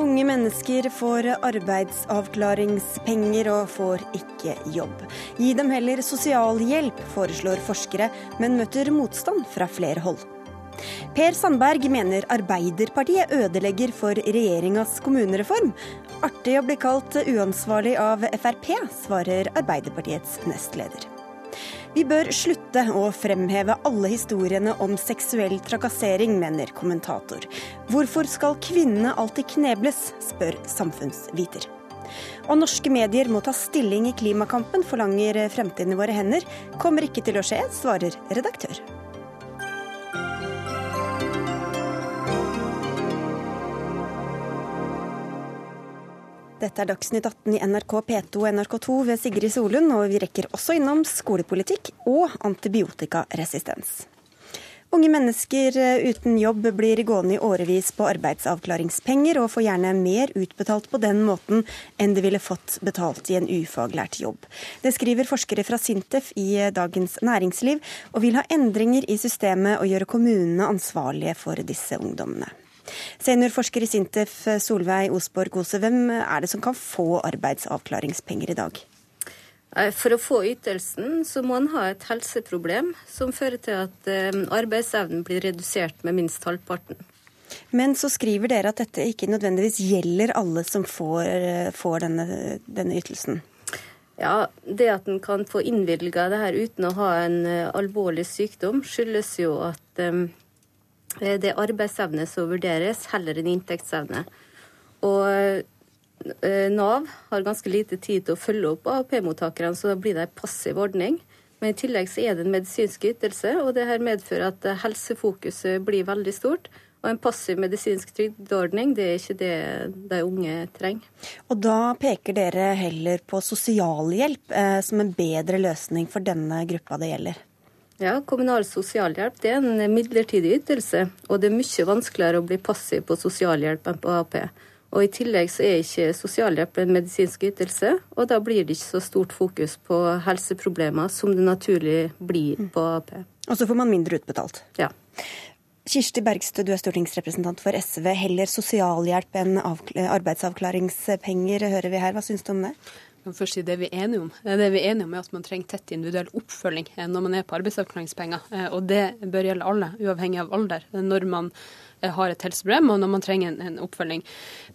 Unge mennesker får arbeidsavklaringspenger og får ikke jobb. Gi dem heller sosialhjelp, foreslår forskere, men møter motstand fra flere hold. Per Sandberg mener Arbeiderpartiet ødelegger for regjeringas kommunereform. Artig å bli kalt uansvarlig av Frp, svarer Arbeiderpartiets nestleder. Vi bør slutte å fremheve alle historiene om seksuell trakassering, mener kommentator. Hvorfor skal kvinnene alltid knebles, spør samfunnsviter. Og norske medier må ta stilling i klimakampen, forlanger Fremtiden i våre hender. Kommer ikke til å skje, svarer redaktør. Dette er Dagsnytt 18 i NRK P2 og NRK2 ved Sigrid Solund, og vi rekker også innom skolepolitikk og antibiotikaresistens. Unge mennesker uten jobb blir gående i årevis på arbeidsavklaringspenger, og får gjerne mer utbetalt på den måten enn de ville fått betalt i en ufaglært jobb. Det skriver forskere fra Sintef i Dagens Næringsliv, og vil ha endringer i systemet og gjøre kommunene ansvarlige for disse ungdommene. Seniorforsker i Sintef Solveig Osborg Ose, hvem er det som kan få arbeidsavklaringspenger i dag? For å få ytelsen så må en ha et helseproblem som fører til at eh, arbeidsevnen blir redusert med minst halvparten. Men så skriver dere at dette ikke nødvendigvis gjelder alle som får, eh, får denne, denne, ytelsen. Ja, Det at en kan få innvilga det her uten å ha en eh, alvorlig sykdom, skyldes jo at um, Eh, det er arbeidsevne som vurderes, heller enn inntektsevne. Og eh, Nav har ganske lite tid til å følge opp AAP-mottakerne, så da blir det en passiv ordning. Men i tillegg så er det en medisinsk ytelse, og det her medfører at eh, helsefokuset blir veldig stort. Og en passiv medisinsk trygdeordning, det er ikke det de unge trenger. Og da peker dere heller på sosialhjelp eh, som en bedre løsning for denne gruppa det gjelder? Ja, Kommunal sosialhjelp det er en midlertidig ytelse, og det er mye vanskeligere å bli passiv på sosialhjelp enn på AP. Og I tillegg så er ikke sosialhjelp en medisinsk ytelse, og da blir det ikke så stort fokus på helseproblemer som det naturlig blir på AP. Og så får man mindre utbetalt? Ja. Kirsti Bergstø, du er stortingsrepresentant for SV. Heller sosialhjelp enn arbeidsavklaringspenger, hører vi her. Hva syns du om det? Kan først si det vi er enige om. Det vi er enige om er at man trenger tett individuell oppfølging eh, når man er på arbeidsavklaringspenger. Eh, og det bør gjelde alle, uavhengig av alder, når man eh, har et helseproblem og når man trenger en, oppfølging.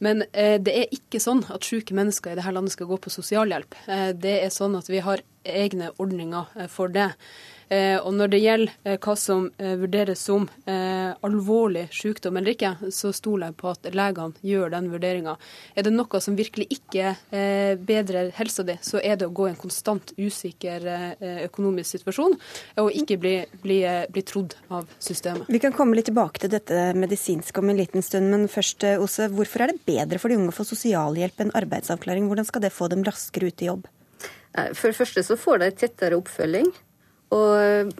Men eh, det er ikke sånn at syke mennesker i dette landet skal gå på sosialhjelp. Eh, det er sånn at vi har egne ordninger for det. Eh, og når det gjelder eh, hva som eh, vurderes som alvorlig sykdom eller ikke, så stoler jeg på at legene gjør den vurderinga. Er det noe som virkelig ikke bedrer helsa di, så er det å gå i en konstant usikker økonomisk situasjon og ikke bli, bli, bli trodd av systemet. Vi kan komme litt tilbake til dette medisinske om en liten stund, men først, Ose, hvorfor er det bedre for de unge å få sosialhjelp enn arbeidsavklaring? Hvordan skal det få dem raskere ut i jobb? For det første så får de tettere oppfølging. Og,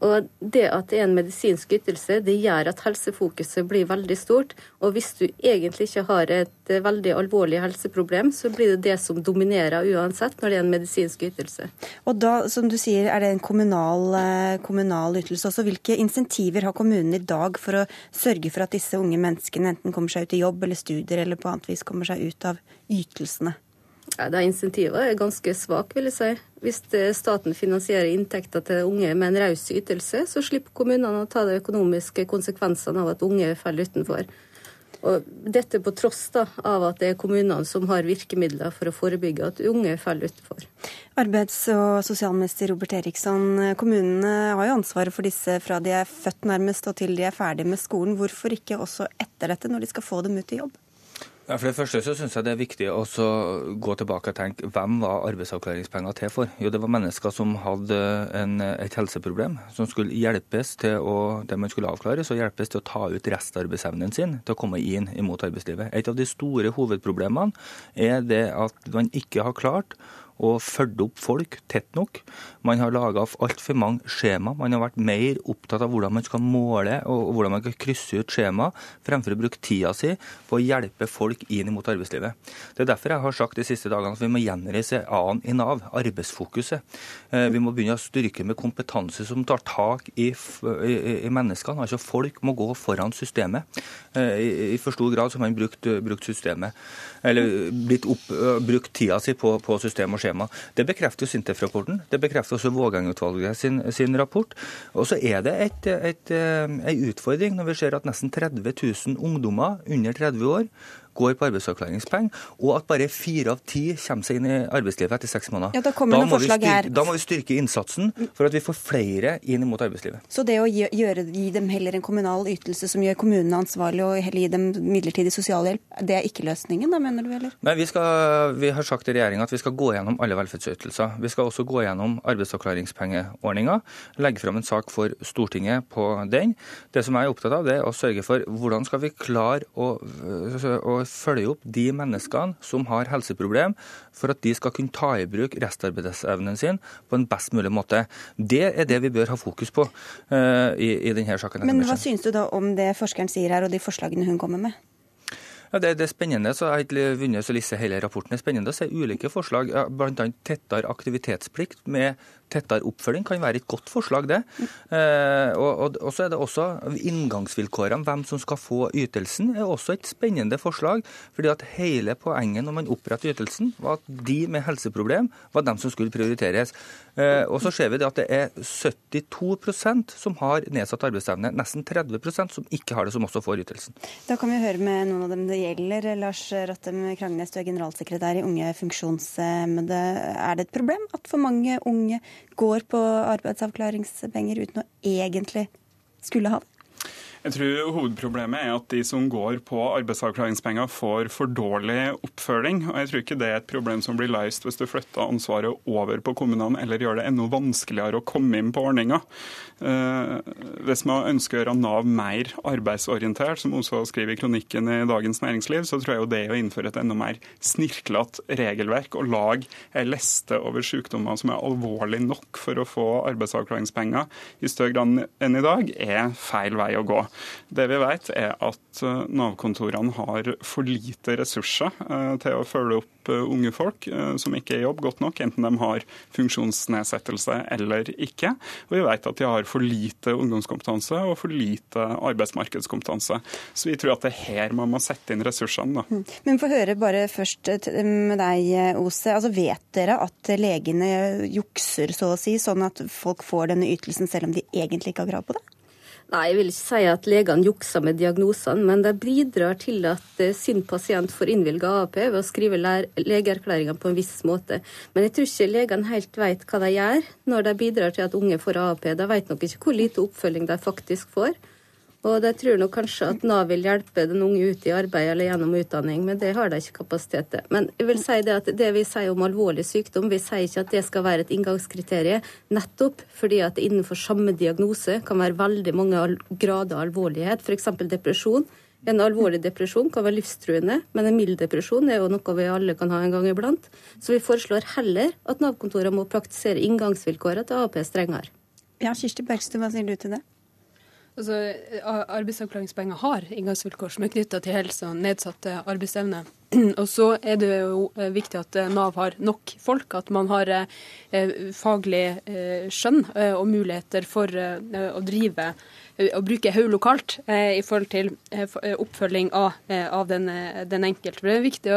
og, det at det er en medisinsk ytelse, det gjør at helsefokuset blir veldig stort. Og hvis du egentlig ikke har et veldig alvorlig helseproblem, så blir det det som dominerer uansett når det er en medisinsk ytelse. Og da, som du sier, er det en kommunal, eh, kommunal ytelse også. Hvilke insentiver har kommunen i dag for å sørge for at disse unge menneskene enten kommer seg ut i jobb eller studier eller på annet vis kommer seg ut av ytelsene? Ja, det Insentivet er ganske svak, vil jeg si. Hvis staten finansierer inntekter til unge med en raus ytelse, så slipper kommunene å ta de økonomiske konsekvensene av at unge faller utenfor. Og dette på tross da, av at det er kommunene som har virkemidler for å forebygge at unge faller utenfor. Arbeids- og sosialminister Robert Eriksson, kommunene har jo ansvaret for disse fra de er født nærmest og til de er ferdig med skolen. Hvorfor ikke også etter dette, når de skal få dem ut i jobb? Ja, for det første så synes jeg det er viktig å gå tilbake og tenke hvem var arbeidsavklaringspenger til for? Jo, det var mennesker som hadde en, et helseproblem, som skulle hjelpes til å det man skulle avklare, så hjelpes til å ta ut restarbeidsevnen sin til å komme inn imot arbeidslivet. Et av de store hovedproblemene er det at man ikke har klart å følge opp folk tett nok. Man har laga altfor mange skjema. Man har vært mer opptatt av hvordan man skal måle og hvordan man kan krysse ut skjema, fremfor å bruke tida si på å hjelpe folk inn mot arbeidslivet. Det er derfor jeg har sagt de siste dagene at vi må gjenreise A-en i Nav, arbeidsfokuset. Eh, vi må begynne å styrke med kompetanse som tar tak i, i, i menneskene. Altså Folk må gå foran systemet. Eh, I, i for stor grad så har man brukt, brukt systemet, eller opp, brukt tida si på, på system og skjema. Det bekrefter jo Sintef-rapporten. Det bekrefter også Vågeng-utvalget sin, sin, rapport. Og så er det et, et, en utfordring når vi ser at nesten 30 000 ungdommer under 30 år går på arbeidsavklaringspenger, og at bare fire av ti kommer seg inn i arbeidslivet etter seks måneder. Ja, da, da, må styrke, da, må vi styrke innsatsen for at vi får flere inn mot arbeidslivet. Så det å gjøre, gi dem heller en kommunal ytelse som gjør kommunene ansvarlig, og heller gi dem midlertidig sosialhjelp, det er ikke løsningen, da mener du, eller? Nei, vi, skal, vi har sagt i regjeringa at vi skal gå gjennom alle velferdsytelser. Vi skal også gå gjennom arbeidsavklaringspengeordninga, legge fram en sak for Stortinget på den. Det som jeg er opptatt av, det er å sørge for hvordan skal vi klare å, å følge opp de menneskene som har helseproblem, for at de skal kunne ta i bruk restarbeidsevnen sin på en best mulig måte. Det er det vi bør ha fokus på uh, i, i, denne saken. Men hva syns du da om det forskeren sier her, og de forslagene hun kommer med? Ja, det, det, er spennende. så Jeg har ikke vunnet så lisse hele rapporten. Det er spennende å se ulike forslag, bl.a. tettere aktivitetsplikt med tettere oppfølging kan være et godt forslag, det. Eh, og, og, så er det også inngangsvilkårene, hvem som skal få ytelsen, er også et spennende forslag. fordi at hele poenget når man oppretter ytelsen, var at de med helseproblem var dem som skulle prioriteres. Eh, og så ser vi det at det er 72% som har nedsatt arbeidsevne, nesten 30% som ikke har det, som også får ytelsen. Da kan vi høre med noen av dem det gjelder. Lars Rattem Krangnes, du er generalsekretær i Unge funksjonshemmede. Er det et problem at for mange unge går på arbeidsavklaringspenger uten å egentlig skulle ha det? Jeg tror hovedproblemet er at de som går på arbeidsavklaringspenger, får for dårlig oppfølging. Og jeg tror ikke det er et problem som blir løst hvis du flytter ansvaret over på kommunene eller gjør det enda vanskeligere å komme inn på ordninga. Eh, hvis man ønsker å gjøre Nav mer arbeidsorientert, som også skriver i kronikken i Dagens Næringsliv, så tror jeg jo det å innføre et enda mer snirklete regelverk og lage ei liste over sykdommer som er alvorlig nok for å få arbeidsavklaringspenger i større grad enn i dag, er feil vei å gå. Det vi vet er at eh, Nav-kontorene har for lite ressurser eh, til å følge opp eh, unge folk som ikke er i jobb godt nok, enten de har funksjonsnedsettelse eller ikke. Og vi vet at de har for lite ungdomskompetanse og for lite arbeidsmarkedskompetanse. Så vi tror at det er her man må sette inn ressursene. Da. Mm. Men få høre bare først med deg, Ose. Altså, vet dere at legene jukser, så å si, sånn at folk får denne ytelsen selv om de egentlig ikke har krav på det? Nei, jeg vil ikke si at legene jukser med diagnosene, men de bidrar til at eh, sin pasient får innvilga AAP ved å skrive legeerklæringene på en viss måte. Men jeg tror ikke legene helt vet hva de gjør når de bidrar til at unge får AAP. De vet nok ikke hvor lite oppfølging de faktisk får. Og de tror nok kanskje at Nav vil hjelpe den unge ut i arbeid eller gjennom utdanning, men det har de ikke kapasitet til. Men jeg vil si det at det vi sier om alvorlig sykdom, vi sier ikke at det skal være et inngangskriterium, nettopp fordi at innenfor samme diagnose kan være veldig mange grader av alvorlighet, f.eks. depresjon. En alvorlig depresjon kan være livstruende, men en mild depresjon er jo noe vi alle kan ha en gang iblant. Så vi foreslår heller at Nav-kontorene må praktisere inngangsvilkårene til AP strengere. Ja, Kirsti Bergstø, hva sier du til det? Altså, Arbeidsavklaringspenger har inngangsvilkår som er knytta til helse og nedsatt arbeidsevne. Og så er det jo eh, viktig at eh, Nav har nok folk, at man har eh, faglig skjønn og muligheter for å drive å bruke hodet lokalt eh, i forhold til eh, oppfølging av, av den, den, enkelte. Det er viktig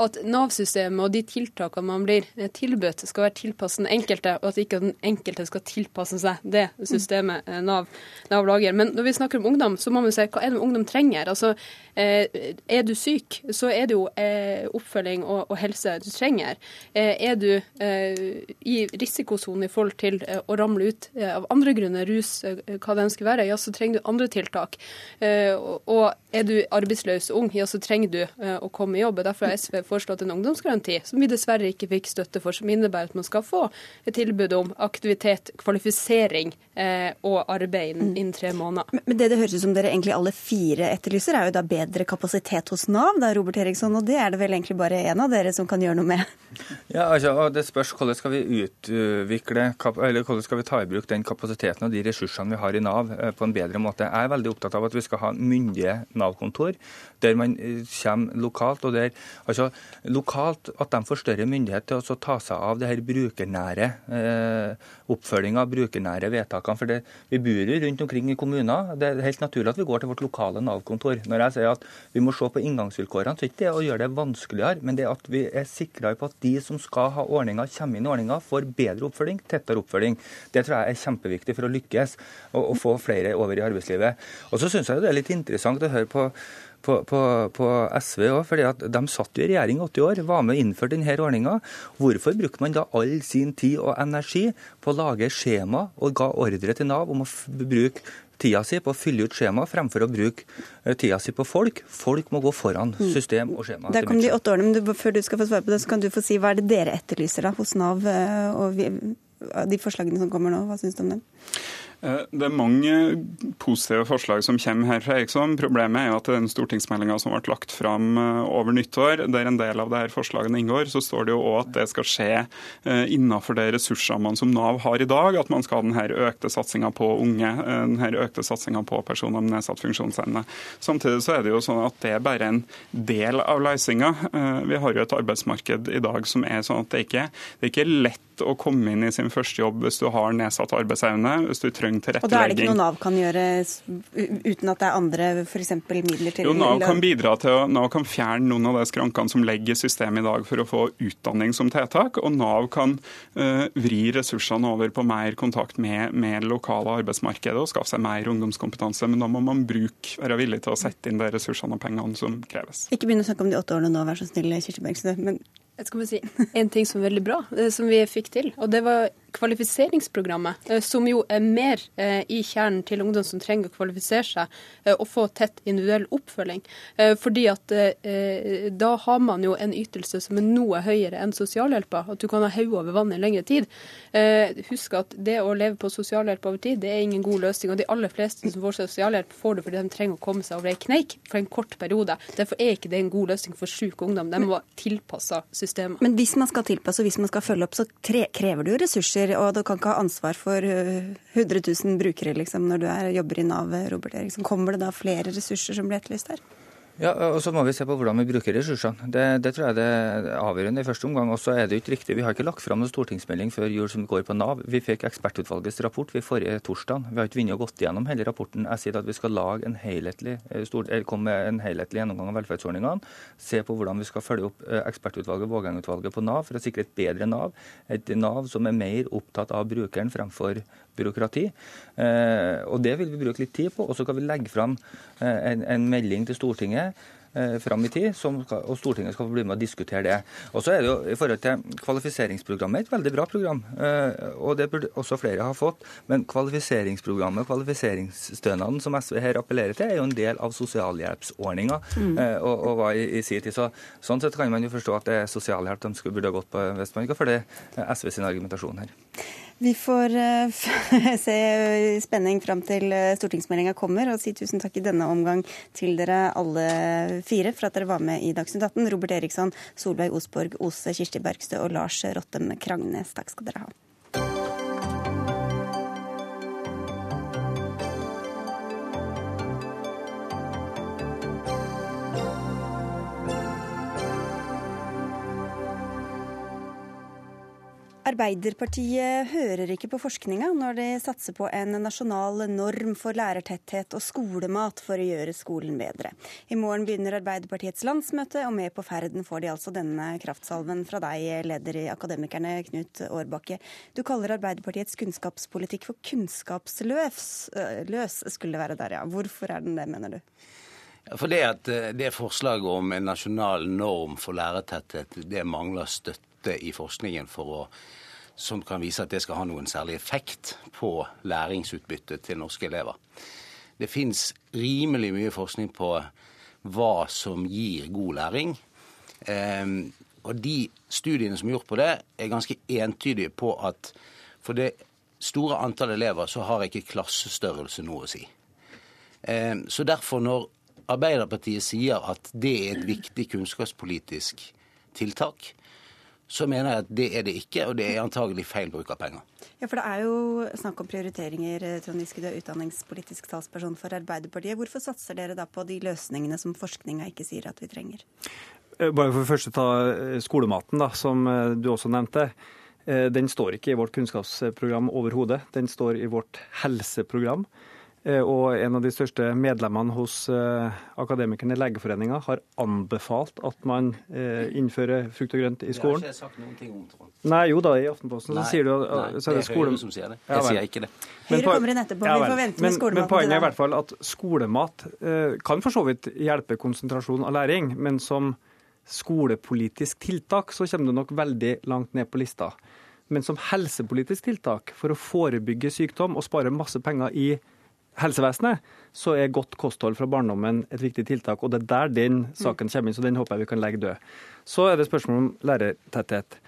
at Nav-systemet og de tiltakene man blir tilbudt, skal være tilpasset den enkelte, og at ikke den enkelte skal tilpasse seg det systemet Nav, Nav, lager. Men når vi snakker om ungdom, så må vi se hva er det ungdom trenger. Altså, er du syk, så er det jo eh, oppfølging og, og, helse du trenger. Eh, er du eh, i risikosonen i forhold til eh, å ramle ut eh, av andre grunner, rus, eh, hva det ønsker være, ja, så trenger du andre tiltak. og er du arbeidsløs ung, ja, så trenger du å komme i jobb. Derfor har SV foreslått en ungdomsgaranti, som vi dessverre ikke fikk støtte for, som innebærer at man skal få et tilbud om aktivitet, kvalifisering og arbeid innen, tre måneder. Men det det høres ut som dere egentlig alle fire etterlyser, er jo da bedre kapasitet hos Nav, da, Robert Eriksson. og det er det vel egentlig bare en av dere som kan gjøre noe med? Ja, altså, og Det spørs hvordan skal vi utvikle, eller hvordan skal vi ta i bruk den kapasiteten og de ressursene vi har i Nav eh, på en bedre måte. Jeg er veldig opptatt av at vi skal ha myndige Nav-kontor, der man eh, kommer lokalt. og der, altså lokalt At de får større myndighet til å ta seg av det her brukernære eh, oppfølginga av brukernære vedtakene. For det, Vi bor jo rundt omkring i kommuner. Det er helt naturlig at vi går til vårt lokale Nav-kontor. Når jeg sier at vi må se på inngangsvilkårene, så er ikke det å gjøre det vanskeligere, men det at vi er sikrere på at de som skal ha ordninga, kommer inn i ordninga, får bedre oppfølging, tettere oppfølging. Det tror jeg er kjempeviktig for å lykkes og, og få flere over i arbeidslivet. Og så syns jeg det er litt interessant å høre på på, på, på, SV òg, fordi at de satt jo i regjering i 80 år, var med og innførte denne ordninga. Hvorfor brukte man da all sin tid og energi på å lage skjema og ga ordre til Nav om å bruke tida si på å fylle ut skjema fremfor å bruke eh, tida si på folk. Folk må gå foran mm. system og skjema. Der kom de åtte årene, men du, Før du skal få svare på det, så kan du få si hva er det dere etterlyser da hos Nav eh, og vi, de forslagene som kommer nå. Hva syns du om dem? Eh, det er mange positive forslag som kommer her fra Eriksson. Problemet er jo at den stortingsmeldinga som ble lagt fram eh, over nyttår, der en del av her forslagene inngår, så står det jo òg at det skal skje eh, innenfor de ressursrammene som Nav har i dag. At man skal ha denne økte satsinga på unge, denne økte satsinga på personer med nedsatt funksjonsevne. Samtidig så er det jo sånn at det er bare en del av løsninga. Vi har jo et arbeidsmarked i dag som er sånn at det ikke det er ikke lett å komme inn i sin første jobb hvis du har nedsatt arbeidsevne, hvis du trenger tilrettelegging. Og da er det ikke noe Nav kan gjøre uten at det er andre f.eks. midler til Jo, Nav kan bidra til å Nav kan fjerne noen av de skrankene som legger systemet i dag for å få utdanning som tiltak, og Nav kan uh, vri ressursene over på mer kontakt med, med lokale arbeidsmarkedet og skaffe seg mer ungdomskompetanse. Men da må man bruke, være villig til å sette inn de ressursene og pengene som kreves. Ikke begynn å snakke om de åtte årene nå, vær så snill, Kirsti Bergstø. Men skal bare si, En ting som er veldig bra, eh, som vi fikk til, og det var kvalifiseringsprogrammet, eh, som jo er mer eh, i kjernen til ungdom som trenger å kvalifisere seg og få tett individuell oppfølging. Fordi at da har man jo en ytelse som er noe høyere enn sosialhjelpa, at du kan ha hodet over vann i lengre tid. Husk at det å leve på sosialhjelp over tid, det er ingen god løsning. Og de aller fleste som får sosialhjelp, får det fordi de trenger å komme seg over ei kneik for en kort periode. Derfor er ikke det en god løsning for syk ungdom. De må være tilpassa systemet systemet. Men hvis man skal tilpasse og hvis man skal følge opp, så krever jo ressurser. Og du kan ikke ha ansvar for 100 øh, 000 brukere liksom, når du er, jobber i Nav, Robert Eriksson. Kommer det da flere ressurser som blir etterlyst her? Ja, og Så må vi se på hvordan vi bruker ressursene. Det, det tror jeg det er avgjørende i første omgang. Og så er det ikke riktig. Vi har ikke lagt fram noen stortingsmelding før jul som går på Nav. Vi fikk ekspertutvalgets rapport ved forrige torsdag. Vi har ikke vunnet og gått gjennom hele rapporten. Jeg sier at vi skal lage en helhetlig, eh, komme med en helhetlig gjennomgang av velferdsordningene. Se på hvordan vi skal følge opp eh, ekspertutvalget, Vågeng-utvalget på Nav, for å sikre et bedre Nav. Et Nav som er mer opptatt av brukeren fremfor byråkrati. Eh, og Det vil vi bruke litt tid på. Og så kan vi legge fram eh, en, en melding til Stortinget eh, fram i tid, som, og Stortinget skal få bli med og diskutere det. Og så er det jo i forhold til Kvalifiseringsprogrammet et veldig bra program, og det burde også flere ha fått. Men kvalifiseringsprogrammet, kvalifiseringsstønaden som SV her appellerer til, er jo en del av sosialhjelpsordninga mm. og, og, var i, i sin tid. Så, sånn sett kan man jo forstå at det er sosialhjelp de skulle burde ha gått på hvis man ikke følger SV sin argumentasjon her. Vi får uh, se spenning fram til uh, stortingsmeldinga kommer, og si tusen takk i denne omgang til dere alle fire for at dere var med i Dagsnytt 18. Robert Eriksson, Solveig Osborg Ose, Kirsti Bergstø og Lars Rottem Krangnes. Takk skal dere ha. Arbeiderpartiet hører ikke på forskninga når de satser på en nasjonal norm for lærertetthet og skolemat for å gjøre skolen bedre. I morgen begynner Arbeiderpartiets landsmøte, og med på ferden får de altså denne kraftsalven fra deg, leder i Akademikerne, Knut Årbakke. Du kaller Arbeiderpartiets kunnskapspolitikk for kunnskapsløs, løs, skulle det være der, ja. Hvorfor er den det, mener du? For det at eh, det forslaget om en nasjonal norm for lærertetthet, det mangler støtte i forskningen for å som kan vise at det skal ha noen særlig effekt på læringsutbyttet til norske elever. Det fins rimelig mye forskning på hva som gir god læring. Ehm, og de studiene som er gjort på det, er ganske entydige på at for det store antallet elever så har ikke klassestørrelse noe å si. Ehm, så derfor, når Arbeiderpartiet sier at det er et viktig kunnskapspolitisk tiltak, så mener jeg at det er det ikke, og det er antagelig feil bruk av penger. Ja, for Det er jo snakk om prioriteringer. Trond Giske, du er utdanningspolitisk talsperson for Arbeiderpartiet. Hvorfor satser dere da på de løsningene som forskninga ikke sier at vi trenger? Eh, bare for først å ta eh, skolematen, da, som eh, du også nevnte. Den står ikke i vårt kunnskapsprogram overhodet. Den står i vårt helseprogram. Eh, og en av de største medlemmene hos eh, Akademikerne i Legeforeninga har anbefalt at man eh, innfører frukt og grønt i skolen. Det har ikke jeg sagt noen ting om, Trond. Nei, jo da, i Aftenposten nei, så sier du at nei, så er det, det er. Høyre som sier det. Jeg ja, sier ikke det. Høyre kommer inn etterpå, ja, vi får vente med skolematen. Men poenget er i hvert fall at skolemat kan for så vidt hjelpe konsentrasjon av læring, men som skolepolitisk tiltak så kommer du nok veldig langt ned på lista. Men som helsepolitisk tiltak for å forebygge sykdom og spare masse penger i helsevesenet, så er godt kosthold fra barndommen et viktig tiltak. Og det er der den saken kommer inn, så den håper jeg vi kan legge død. Så er det spørsmål om lærertetthet.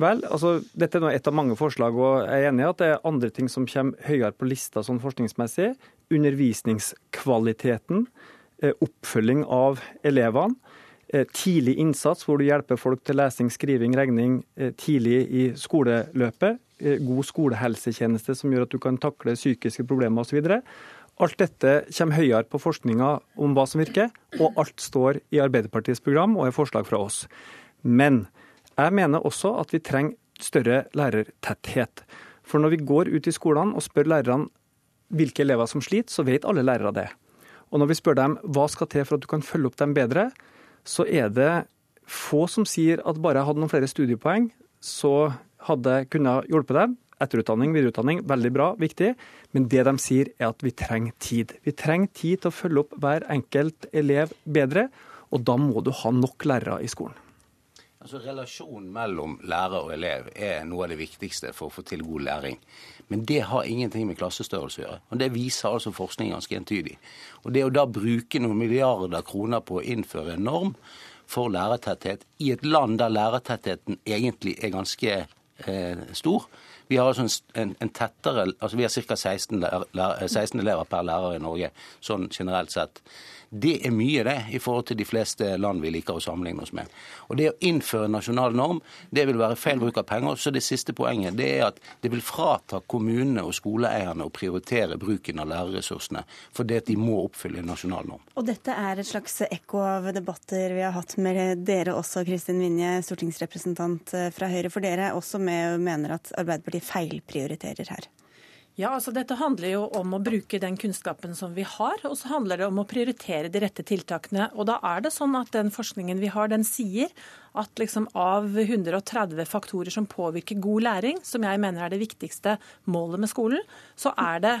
Vel, altså, Dette er et av mange forslag, og jeg er enig i at det er andre ting som kommer høyere på lista sånn forskningsmessig. Undervisningskvaliteten, eh, oppfølging av elevene. Eh, tidlig innsats, hvor du hjelper folk til lesing, skriving, regning eh, tidlig i skoleløpet. Eh, god skolehelsetjeneste som gjør at du kan takle psykiske problemer osv. Alt dette kommer høyere på forskninga om hva som virker, og alt står i Arbeiderpartiets program og er forslag fra oss. Men jeg mener også at vi trenger større lærertetthet. For når vi går ut i skolene og spør lærerne hvilke elever som sliter, så vet alle lærere det. Og når vi spør dem hva skal til for at du kan følge opp dem bedre, så er det få som sier at bare jeg hadde noen flere studiepoeng, så hadde kunnet hjelpe dem. Etterutdanning, videreutdanning, veldig bra, viktig. Men det de sier er at vi trenger tid. Vi trenger tid til å følge opp hver enkelt elev bedre, og da må du ha nok lærere i skolen. Altså Relasjonen mellom lærer og elev er noe av det viktigste for å få til god læring. Men det har ingenting med klassestørrelse å gjøre. Og Det viser altså forskning ganske entydig. Og Det å da bruke noen milliarder kroner på å innføre en norm for lærertetthet i et land der lærertettheten egentlig er ganske eh, stor. Vi har altså en, en tettere, altså vi har ca. 16, 16 elever per lærer i Norge sånn generelt sett. Det er mye, det, i forhold til de fleste land vi liker å sammenligne oss med. Og Det å innføre en nasjonal norm det vil være feil bruk av penger. Så Det siste poenget det er at det vil frata kommunene og skoleeierne å prioritere bruken av lærerressursene, fordi de må oppfylle en nasjonal norm. Og Dette er et slags ekko av debatter vi har hatt med dere også, Kristin Vinje, stortingsrepresentant fra Høyre. For dere er også med mener at Arbeiderpartiet feilprioriterer her. Ja, altså Dette handler jo om å bruke den kunnskapen som vi har, og så handler det om å prioritere de rette tiltakene. Og da er det sånn at Den forskningen vi har, den sier at liksom av 130 faktorer som påvirker god læring, som jeg mener er det viktigste målet med skolen, så er det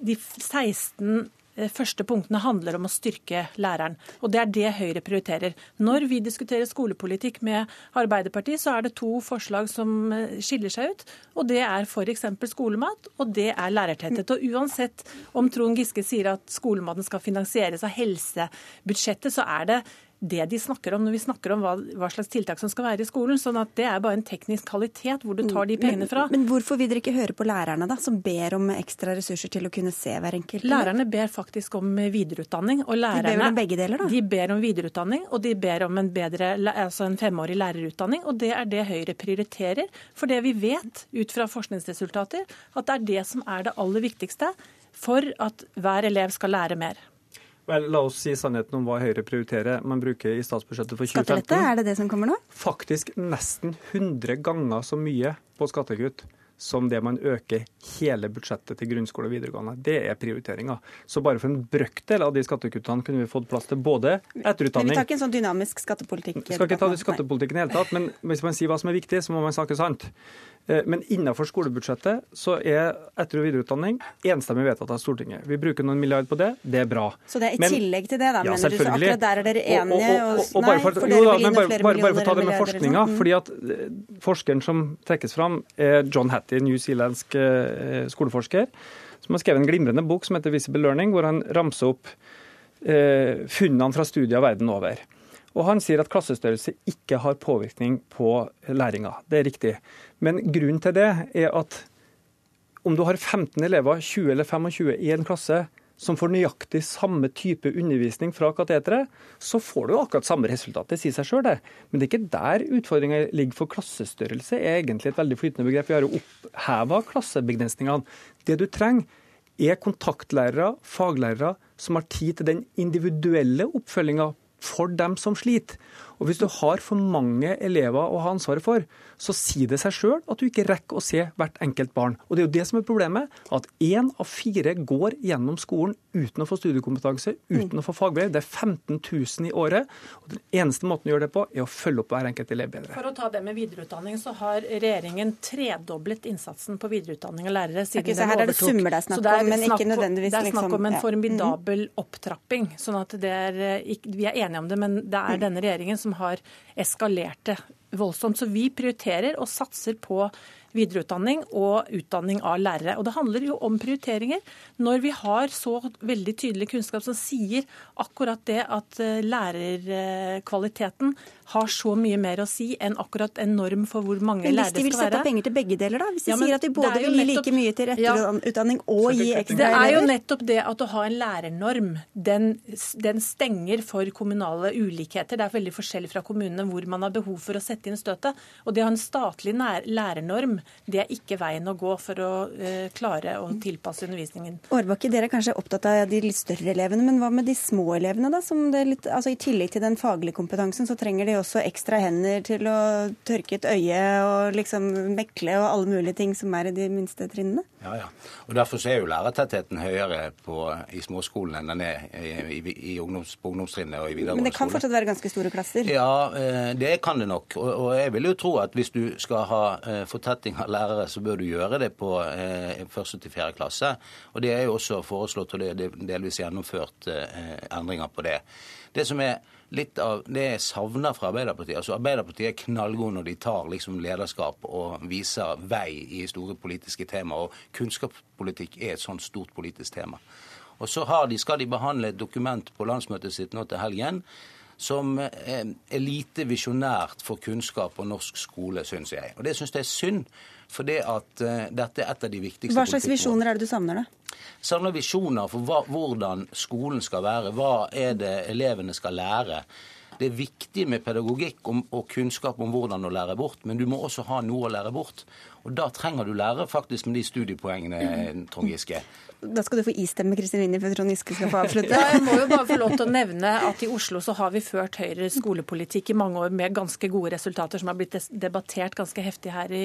de 16 Eh, første punktene handler om å styrke læreren. Og det er det Høyre prioriterer. Når vi diskuterer skolepolitikk med Arbeiderpartiet, så er det to forslag som eh, skiller seg ut. Og det er f.eks. skolemat, og det er lærertetthet. Og uansett om Trond Giske sier at skolematen skal finansieres av helsebudsjettet, så er det det de snakker om når vi snakker om hva, hva, slags tiltak som skal være i skolen. sånn at det er bare en teknisk kvalitet hvor du tar de pengene fra. Men, men hvorfor vil dere ikke høre på lærerne, da, som ber om ekstra ressurser til å kunne se hver enkelt? Lærerne ber faktisk om videreutdanning. Og lærerne, de ber om begge deler, da? De ber om videreutdanning, og de ber om en, bedre, altså en femårig lærerutdanning. Og det er det Høyre prioriterer. For det vi vet ut fra forskningsresultater, at det er det som er det aller viktigste for at hver elev skal lære mer. Vel, La oss si sannheten om hva Høyre prioriterer. Man bruker i statsbudsjettet for 2015 Skattelette, er det det som kommer nå? Faktisk nesten 100 ganger så mye på skattekutt som det man øker hele budsjettet til grunnskole og videregående. Det er prioriteringa. Så bare for en brøkdel av de skattekuttene kunne vi fått plass til både etterutdanning Men vi tar ikke en sånn dynamisk skattepolitikk? Skal ikke ta skattepolitikken i hele tatt, men hvis man sier hva som er viktig, så må man snakke sant. Eh, men innenfor skolebudsjettet så er etter- og videreutdanning enstemmig vedtatt av Stortinget. Vi bruker noen milliarder på det, det er bra. Så det er i men, tillegg til det, da, ja, mener du? Så akkurat der er dere enige? Og, og, og, og bare, for, jo, da, men bare, bare, bare for å ta det med forskninga. Mm. fordi at eh, Forskeren som trekkes fram, er John Hattie, newzealandsk eh, skoleforsker, som har skrevet en glimrende bok som heter 'Visible Learning', hvor han ramser opp eh, funnene fra studier verden over. Og Han sier at klassestørrelse ikke har påvirkning på læringa. Det er riktig. Men grunnen til det er at om du har 15 elever, 20 eller 25 i en klasse, som får nøyaktig samme type undervisning fra kateteret, så får du akkurat samme resultat. Det sier seg sjøl, det. Men det er ikke der utfordringa ligger. For klassestørrelse er egentlig et veldig flytende begrep. Vi har jo oppheva klassebegrensningene. Det du trenger, er kontaktlærere, faglærere, som har tid til den individuelle oppfølginga for dem som sliter. Og Hvis du har for mange elever å ha ansvaret for, så sier det seg sjøl at du ikke rekker å se hvert enkelt barn. Og Det er jo det som er problemet, at én av fire går gjennom skolen uten å få studiekompetanse, uten å få fagbrev. Det er 15 000 i året. og Den eneste måten å gjøre det på, er å følge opp hver enkelt elev bedre. For å ta det med videreutdanning, så har regjeringen tredoblet innsatsen på videreutdanning av lærere siden okay, den overtok. Her er det summer det er snakk om, men ikke nødvendigvis Det er snakk om en liksom- formidabel opptrapping. sånn at det er, eh, Vi er enige om det, men det er denne regjeringen som har eskalert det voldsomt. Så vi prioriterer og satser på videreutdanning og utdanning av lærere. Og Det handler jo om prioriteringer. Når vi har så veldig tydelig kunnskap som sier akkurat det at eh, lærerkvaliteten har så mye mer å si enn akkurat en norm for hvor mange lærere skal være. Hvis de vil sette av penger til begge deler, da? Hvis de ja, sier at de både vil gi like mye til etterutdanning ja, og gi ekstra elever? Det er jo nettopp det at å ha en lærernorm, den, den, stenger for kommunale ulikheter. Det er veldig forskjellig fra kommunene hvor man har behov for å sette inn støtet. Og det å ha en statlig lærernorm det er ikke veien å gå for å uh, klare å tilpasse undervisningen. Årbakke, dere er kanskje opptatt av de litt større elevene, men hva med de små elevene? da? Litt, altså I tillegg til den faglige kompetansen, så trenger de også ekstra hender til å tørke et øye og liksom mekle og alle mulige ting som er i de minste trinnene? Ja, ja. Og Derfor er jo lærertettheten høyere på, i småskolen enn den er i, i, i ungdoms, på ungdomstrinnet og i videregående skole. Men det kan fortsatt være ganske store klasser? Ja, eh, det kan det nok. Og, og jeg vil jo tro at hvis du skal ha eh, fortetting av lærere, så bør du gjøre det på eh, første til fjerde klasse. Og det er jo også foreslått, og det er delvis gjennomført endringer på det. Det som er litt av det jeg savner fra Arbeiderpartiet. Altså Arbeiderpartiet er knallgode når de tar liksom lederskap og viser vei i store politiske tema. Og kunnskapspolitikk er et sånt stort politisk tema. Og så de, skal de behandle et dokument på landsmøtet sitt nå til helgen som er lite visjonært for kunnskap og norsk skole, syns jeg. Og det syns jeg er synd, for det at uh, dette er et av de viktigste Hva slags visjoner er det du savner, da? Savner visjoner for hva, hvordan skolen skal være. Hva er det elevene skal lære? Det er viktig med pedagogikk og kunnskap om hvordan å lære bort, men du må også ha noe å lære bort. Og da trenger du lære faktisk med de studiepoengene, Trond Giske. Da skal du få istemme Kristin Linje for Trond Giske skal få avslutte. Ja, jeg må jo bare få lov til å nevne at i Oslo så har vi ført Høyres skolepolitikk i mange år med ganske gode resultater, som har blitt debattert ganske heftig her i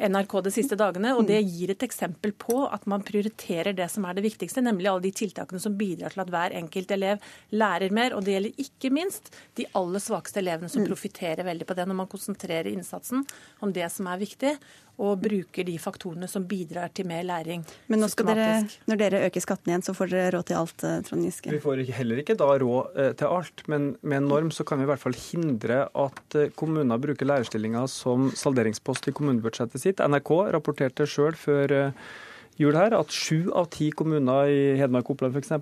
NRK de siste dagene. Og det gir et eksempel på at man prioriterer det som er det viktigste, nemlig alle de tiltakene som bidrar til at hver enkelt elev lærer mer. Og det gjelder ikke minst de aller svakeste elevene, som profitterer veldig på det når man konsentrerer innsatsen om det som er viktig og bruker de faktorene som bidrar til mer læring. Men nå skal dere, når dere øker skatten igjen, så får dere råd til alt, eh, Trond Giske? Vi får heller ikke da råd eh, til alt, men med en norm så kan vi i hvert fall hindre at eh, kommuner bruker lærerstillinger som salderingspost i kommunebudsjettet sitt. NRK rapporterte sjøl før jul her at sju av ti kommuner i Hedmark og Oppland f.eks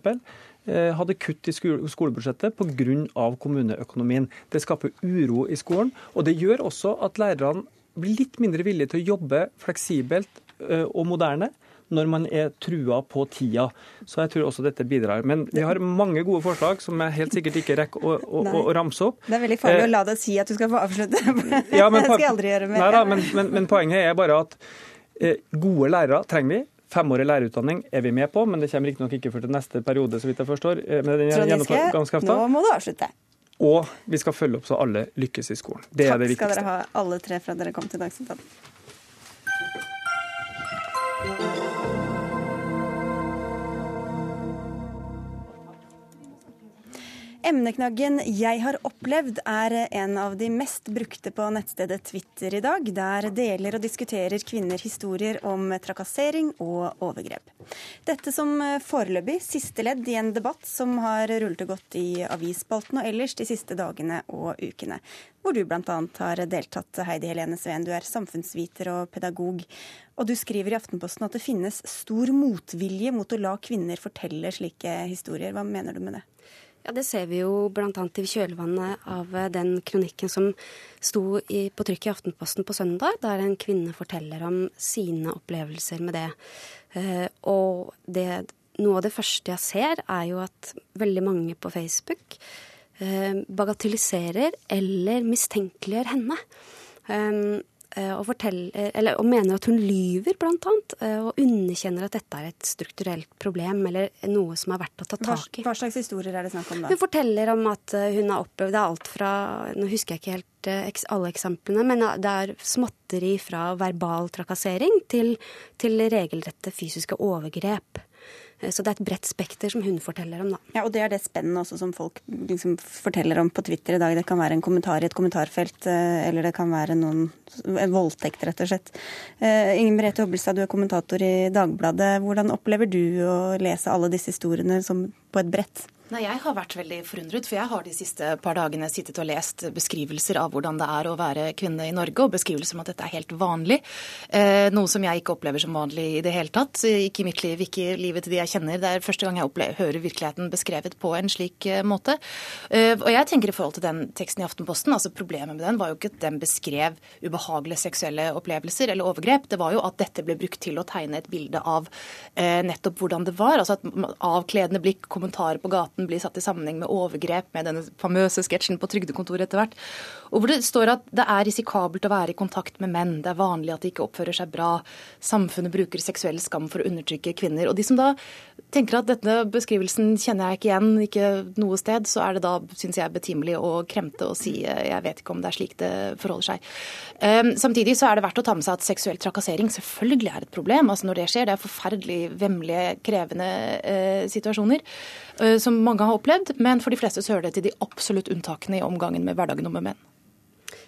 hadde kutt i skolebudsjettet pga. kommuneøkonomien. Det skaper uro i skolen, og det gjør også at lærerne blir litt mindre villige til å jobbe fleksibelt og moderne når man er trua på tida. Så jeg tror også dette bidrar. Men vi har mange gode forslag som jeg helt sikkert ikke rekker å, å, å, å ramse opp. Det er veldig farlig eh, å la deg si at du skal få avslutte. Ja, men, det skal jeg aldri gjøre mer. Nei, da, men, men, men, poenget er bare at eh, gode lærere trenger vi. Femårig lærerutdanning er vi med på, men det kommer riktignok ikke før til neste periode, så vidt jeg forstår. Trondiske, Trond nå må du avslutte. Og vi skal følge opp så alle lykkes i skolen. Det Takk er det viktigste. Takk skal dere ha, alle tre, for at dere kom til Dagsnytt 18. Emneknaggen 'Jeg har opplevd' er en av de mest brukte på nettstedet Twitter i dag. Der deler og diskuterer kvinner historier om trakassering og overgrep. Dette som foreløpig siste ledd i en debatt som har rullet og gått i avisspalten og ellers de siste dagene og ukene. Hvor du bl.a. har deltatt, Heidi Helene Sveen. Du er samfunnsviter og pedagog. Og du skriver i Aftenposten at det finnes stor motvilje mot å la kvinner fortelle slike historier. Hva mener du med det? Ja, Det ser vi jo bl.a. i kjølvannet av eh, den kronikken som sto i, på trykk i Aftenposten på søndag, der en kvinne forteller om sine opplevelser med det. Eh, og det noe av det første jeg ser, er jo at veldig mange på Facebook eh, bagatelliserer eller mistenkeliggjør henne. Um, og, eller, og, mener at hun lyver, blant annet. Og underkjenner at dette er et strukturelt problem, eller noe som er verdt å ta tak i. Hva slags historier er det snakk om da? Hun forteller om at hun har opplevd det er alt fra Nå husker jeg ikke helt alle eksemplene, men det er småtteri fra verbal trakassering til, til regelrette fysiske overgrep. Eh, så det er et bredt spekter som hun forteller om, da. Ja, Og det er det spennet også som folk liksom forteller om på Twitter i dag. Det kan være en kommentar i et kommentarfelt, eh, eller det kan være noen en voldtekt, rett og slett. Ingen Inger Merete Hobbelstad, du er kommentator i Dagbladet. Hvordan opplever du å lese alle disse historiene som på et brett? Nei, Jeg har vært veldig forundret, for jeg har de siste par dagene sittet og lest beskrivelser av hvordan det er å være kvinne i Norge, og beskrivelser om at dette er helt vanlig. Eh, noe som jeg ikke opplever som vanlig i det hele tatt. Ikke i mitt liv, ikke i livet til de jeg kjenner. Det er første gang jeg opplever, hører virkeligheten beskrevet på en slik eh, måte. Eh, og jeg tenker i forhold til den teksten i Aftenposten, altså problemet med den var jo ikke at den beskrev ubehagelige seksuelle opplevelser eller overgrep. Det var jo at dette ble brukt til å tegne et bilde av eh, nettopp hvordan det var. Altså at avkledende blikk, kommentarer på gaten debatten blir satt i sammenheng med overgrep, med denne famøse sketsjen på trygdekontoret etter hvert. Og hvor det står at det er risikabelt å være i kontakt med menn, det er vanlig at de ikke oppfører seg bra, samfunnet bruker seksuell skam for å undertrykke kvinner. Og de som da tenker at denne beskrivelsen kjenner jeg ikke igjen, ikke noe sted, så er det da, syns jeg, betimelig å kremte og si jeg vet ikke om det er slik det forholder seg. Um, samtidig så er det verdt å ta med seg at seksuell trakassering selvfølgelig er et problem. Altså når det skjer, det er forferdelig vemmelige, krevende uh, situasjoner som mange har opplevd, men for de fleste så hører det til de absolutt unntakene i omgangen med hverdagen med menn.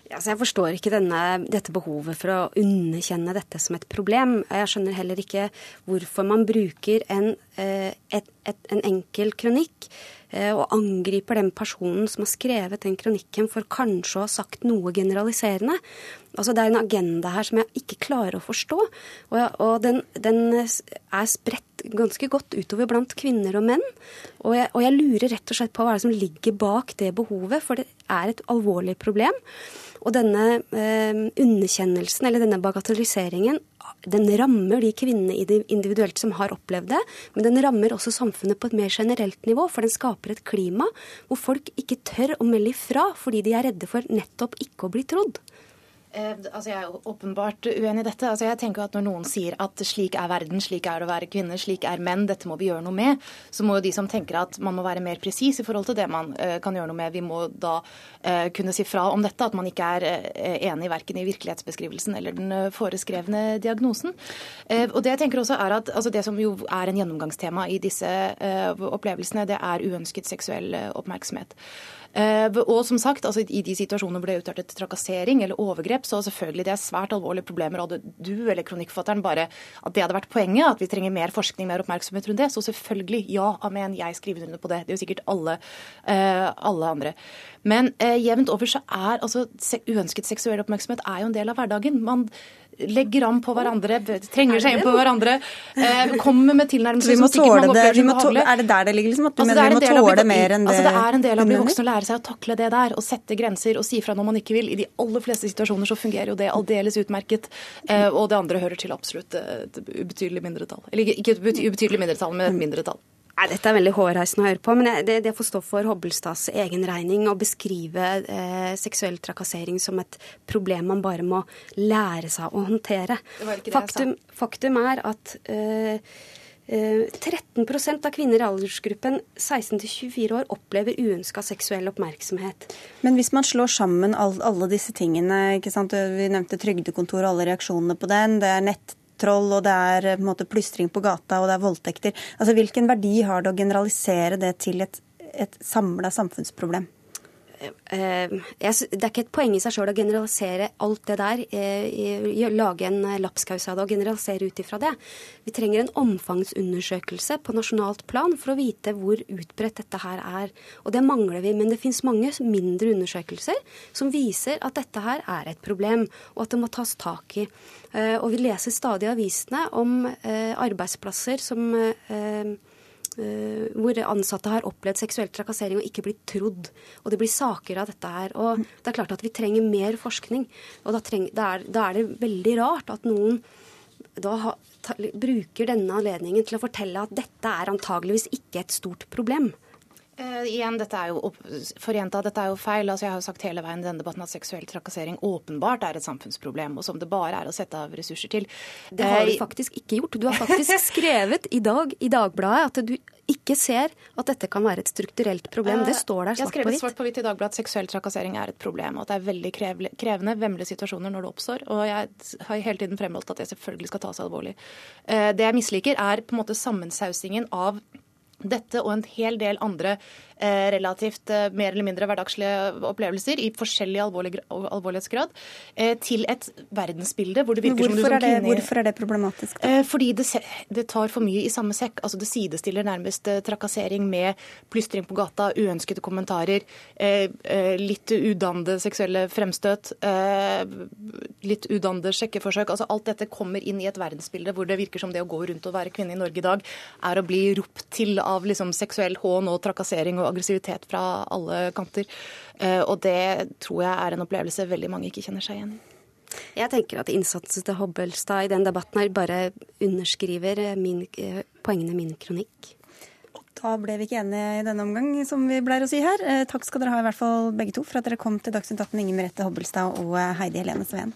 Ja, jeg forstår ikke denne, dette behovet for å underkjenne dette som et problem. Jeg skjønner heller ikke hvorfor man bruker en, eh, et, et, en enkel kronikk eh, og angriper den personen som har skrevet den kronikken for kanskje å ha sagt noe generaliserende. Altså, det er en agenda her som jeg ikke klarer å forstå. Og, og den, den, er spredt ganske godt utover blant kvinner og menn. Og jeg, og jeg lurer rett og slett på hva er det som ligger bak det behovet, for det er et alvorlig problem. Og denne eh, underkjennelsen, eller denne bagatelliseringen, den rammer de kvinnene individuelt som har opplevd det, men den rammer også samfunnet på et mer generelt nivå, for den skaper et klima hvor folk ikke tør å melde ifra fordi de er redde for nettopp ikke å bli trodd. Eh, altså jeg er åpenbart uenig i dette. Altså jeg tenker at Når noen sier at slik er verden, slik er det å være kvinne, slik er menn, dette må vi gjøre noe med, så må jo de som tenker at man må være mer presis i forhold til det man uh, kan gjøre noe med, vi må da uh, kunne si fra om dette. At man ikke er enig verken i virkelighetsbeskrivelsen eller den foreskrevne diagnosen. og Det jeg tenker også er at altså det som jo er en gjennomgangstema i disse opplevelsene, det er uønsket seksuell oppmerksomhet. Eh, og som sagt, altså i de situasjonene hvor det er utartet trakassering eller overgrep, så selvfølgelig det er svært alvorlige problemer. Hadde du eller kronikkforfatteren bare at det hadde vært poenget, at vi trenger mer forskning, mer oppmerksomhet rundt det, så selvfølgelig, ja, amen, jeg skriver under på det. Det er jo sikkert alle, uh, alle andre. Men uh, jevnt over så er altså uønsket seksuell oppmerksomhet er jo en del av hverdagen. Man legger an på hverandre, trenger seg inn på hverandre, eh, kommer med tilnærmelser som sikkert mange opplever som ubehagelige. Er det der det ligger, liksom? At du altså, mener vi må tåle mer enn det? Altså, det er en del av å bli voksen og lære seg å takle det der, og sette grenser og si fra når man ikke vil. I de aller fleste situasjoner så fungerer jo det aldeles utmerket, eh, og det andre hører til absolutt et ubetydelig mindretall. Eller ikke et ubetydelig mindretall, men et mindretall. Nei, Dette er veldig hårreisende å høre på, men det, det får stå for Hobbelstads egen regning å beskrive eh, seksuell trakassering som et problem man bare må lære seg å håndtere. Faktum, faktum, er at eh, 13 eh, av kvinner i aldersgruppen 16-24 år opplever uønska seksuell oppmerksomhet. Men hvis man slår sammen alle disse tingene, vi nevnte trygdekontor og alle reaksjonene på den, det er nett troll, og det er eh, på måte plystring på gata, og det er voldtekter. Altså, Hvilken verdi har det å generalisere det til et, et samla samfunnsproblem? Eh, det er ikke et poeng i seg sjøl å generalisere alt det der. Eh, lage en lapskaus av det og generalisere ut ifra det. Vi trenger en omfangsundersøkelse på nasjonalt plan for å vite hvor utbredt dette her er. Og det mangler vi. Men det finnes mange mindre undersøkelser som viser at dette her er et problem, og at det må tas tak i. Eh, og vi leser stadig i avisene om arbeidsplasser som Eh, hvor ansatte har opplevd seksuell trakassering og ikke blitt trodd. Og det blir saker av dette her. Og det er klart at vi trenger mer forskning. Og da, treng, da, er, da er, det veldig rart at noen da ha, ta, bruker denne anledningen til å fortelle at dette er antageligvis ikke et stort problem. Uh, igjen, dette er jo for gjenta, dette er jo feil. Altså, jeg har jo sagt hele veien i denne debatten at seksuell trakassering åpenbart er et samfunnsproblem, og som det bare er å sette av ressurser til. Det har du eh, faktisk ikke gjort. Du har faktisk skrevet i dag i Dagbladet at du ikke ser at dette kan være et strukturelt problem. Det står der svart på hvitt. Jeg har skrevet svart på hvitt i Dagbladet at seksuell trakassering er et problem, og at det er veldig krevende, vemmelige situasjoner når det oppstår. Og jeg har hele tiden fremholdt at det selvfølgelig skal tas alvorlig. Eh, det jeg misliker, er på en måte sammensausingen av dette og en hel del andre Eh, relativt eh, mer eller mindre hverdagslige opplevelser i forskjellig alvorlig, alvorlighetsgrad, eh, til et verdensbilde hvor det virker som du som kvinne Hvorfor er det problematisk? Da? Fordi det, det, tar for mye i samme sekk. Altså Det sidestiller nærmest trakassering med plystring på gata, uønskede kommentarer, litt udannede seksuelle fremstøt, litt udannede sjekkeforsøk. Altså Alt dette kommer inn i et verdensbilde hvor det virker som det å gå rundt og være kvinne i Norge i dag er å bli ropt til av liksom seksuell hån og trakassering. og aggressivitet fra alle kanter. Eh, og det tror jeg er en opplevelse veldig mange ikke kjenner seg igjen i. Jeg tenker at innsatsen til Hobbelstad i den debatten her bare underskriver min, eh, poengene i min kronikk. Da ble vi ikke enige i denne omgang, som vi pleier å si her. Eh, takk skal dere ha i hvert fall begge to for at dere kom til Dagsnytt 18, Inger Merete Hobbelstad og Heidi Helene Sveen.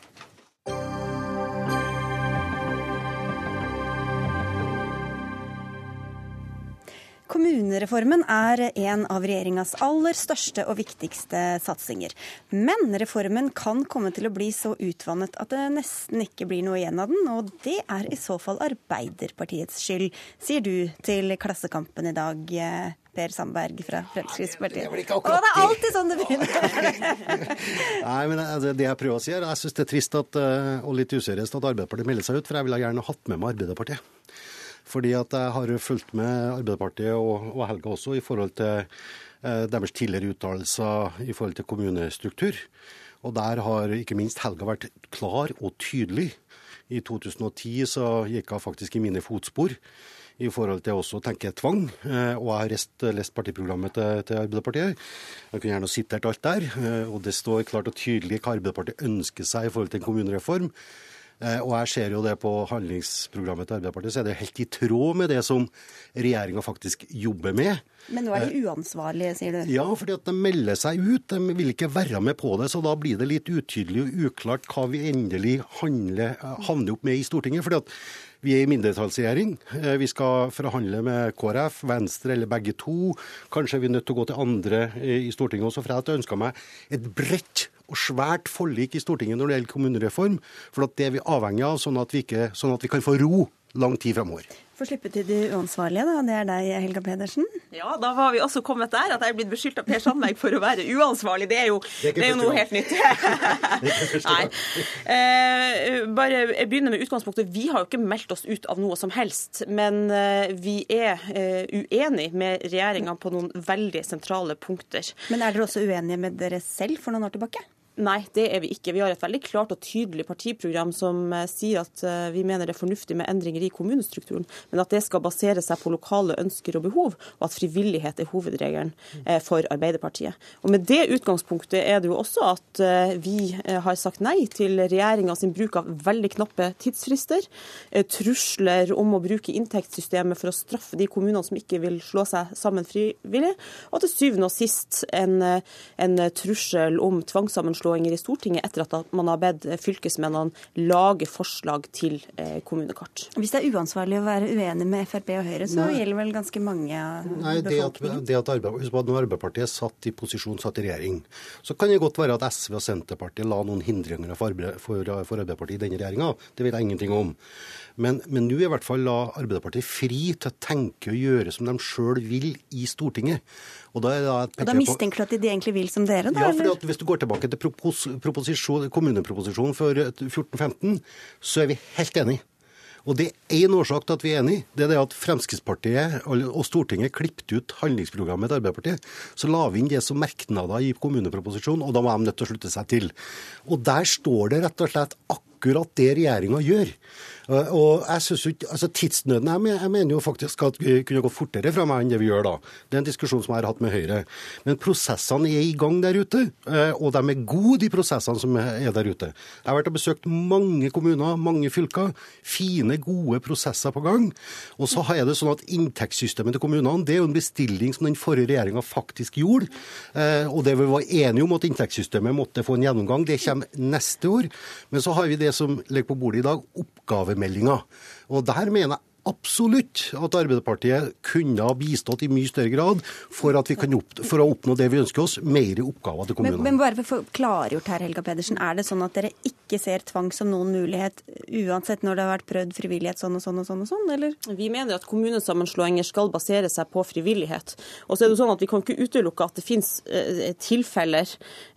Kommunereformen er en av regjeringas aller største og viktigste satsinger. Men reformen kan komme til å bli så utvannet at det nesten ikke blir noe igjen av den. Og det er i så fall Arbeiderpartiets skyld, sier du til Klassekampen i dag. Per Sandberg fra Fremskrittspartiet. Det, det, det er alltid sånn det begynner. Nei, men altså, det jeg prøver å si er, jeg syns det er trist at, eh, og litt useriøst at Arbeiderpartiet melder seg ut, for jeg ville gjerne hatt med meg Arbeiderpartiet. Fordi at jeg har fulgt med Arbeiderpartiet og, og Helga også i forhold til eh, deres tidligere uttalelser i forhold til kommunestruktur. Og der har ikke minst Helga vært klar og tydelig. I 2010 så gikk hun faktisk i mine fotspor i forhold til også å tenke tvang. Eh, og jeg har rest, lest partiprogrammet til, til, Arbeiderpartiet. Jeg kunne gjerne sitert alt der. Eh, og det står klart og tydelig hva Arbeiderpartiet ønsker seg i forhold til en kommunereform. Eh, og jeg ser jo det på handlingsprogrammet til Arbeiderpartiet, så er det helt i tråd med det som regjeringa faktisk jobber med. Men nå er de eh, uansvarlige, sier du? Ja, fordi at de melder seg ut. De vil ikke være med på det. Så da blir det litt utydelig og uklart hva vi endelig handler, havner opp med i Stortinget. fordi at vi er i mindretallsregjering. Eh, vi skal forhandle med KrF, Venstre eller begge to. Kanskje er vi nødt til å gå til andre i Stortinget også, for jeg hadde ønska meg et bredt og svært forlik i Stortinget når det gjelder kommunereform. For det er vi avhengig av, sånn at vi, ikke, sånn at vi kan få ro lang tid framover. Få slippe til de uansvarlige, da. Det er deg, Helga Pedersen. Ja, da var vi også kommet der at jeg er blitt beskyldt av Per Sandberg for å være uansvarlig. Det er jo, det er det er jo noe helt nytt. Nei. Eh, bare jeg begynner med utgangspunktet. Vi har jo ikke meldt oss ut av noe som helst. Men eh, vi er eh, uenig med regjeringa på noen veldig sentrale punkter. Men er dere også uenige med dere selv for noen år tilbake? Nei, det er vi ikke. Vi har et veldig klart og tydelig partiprogram som eh, sier at eh, vi mener det er fornuftig med endringer i kommunestrukturen, men at det skal basere seg på lokale ønsker og behov, og at frivillighet er hovedregelen eh, for Arbeiderpartiet. Og Med det utgangspunktet er det jo også at vi har sagt nei til regjeringa sin bruk av veldig knappe tidsfrister, trusler om å bruke inntektssystemet for å straffe de kommunene som ikke vil slå seg sammen frivillig, og til syvende og sist en, en trussel om tvangssammenslåing sammenslåinger i Stortinget etter at man har bedt fylkesmennene lage forslag til eh, kommunekart. Hvis det er uansvarlig å være uenig med Frp og Høyre, så Nei. gjelder vel ganske mange Nei, det at, det at Arbeiderpartiet, når Arbeiderpartiet satt i posisjon, satt i regjering, så kan det godt være at SV og Senterpartiet la noen hindringer for, for, for Arbeiderpartiet i denne regjeringa. Det vet jeg ingenting om. Men, men nå i hvert fall la Arbeiderpartiet fri til å tenke og gjøre som de sjøl vil i Stortinget. Og da, da, og da mistenker du at de egentlig vil som dere, da? Ja, for hvis du går tilbake til kommuneproposisjonen for 2014-2015, så er vi helt enige. Og det er én årsak til at vi er enige. Det er det at Fremskrittspartiet og Stortinget klippet ut handlingsprogrammet til Arbeiderpartiet. Så la vi inn det som merknader i kommuneproposisjonen, og da var de nødt til å slutte seg til. Og der står det rett og slett akkurat akkurat det regjeringa gjør. Og jeg synes ikke, altså Tidsnøden jeg, mener, jo faktisk at vi kunne gått fortere fra meg enn det vi gjør da. Det er en diskusjon som jeg har hatt med Høyre. Men prosessene er i gang der ute, eh, og de er gode, de prosessene som er der ute. Jeg har vært og besøkt mange kommuner, mange fylker. Fine, gode prosesser på gang. Og så er det sånn at inntektssystemet til kommunene det er jo en bestilling som den forrige regjeringa faktisk gjorde. Eh, og det vi var enige om at inntektssystemet måtte få en gjennomgang, det kommer neste år. Men så har vi det som ligger på bordet i dag, oppgavemeldinga. Og der mener jeg absolutt at Arbeiderpartiet kunne ha bistått i mye større grad for, at vi kan opp, for å oppnå det vi ønsker oss, mer oppgaver til kommunene. Men, men bare for å få klargjort her, Helga Pedersen, er det sånn at dere ikke ser tvang som noen mulighet, uansett når det har vært prøvd frivillighet sånn og sånn og sånn, og sånn, eller? Vi mener at kommunesammenslåinger skal basere seg på frivillighet. Og så er det sånn at Vi kan ikke utelukke at det finnes eh, tilfeller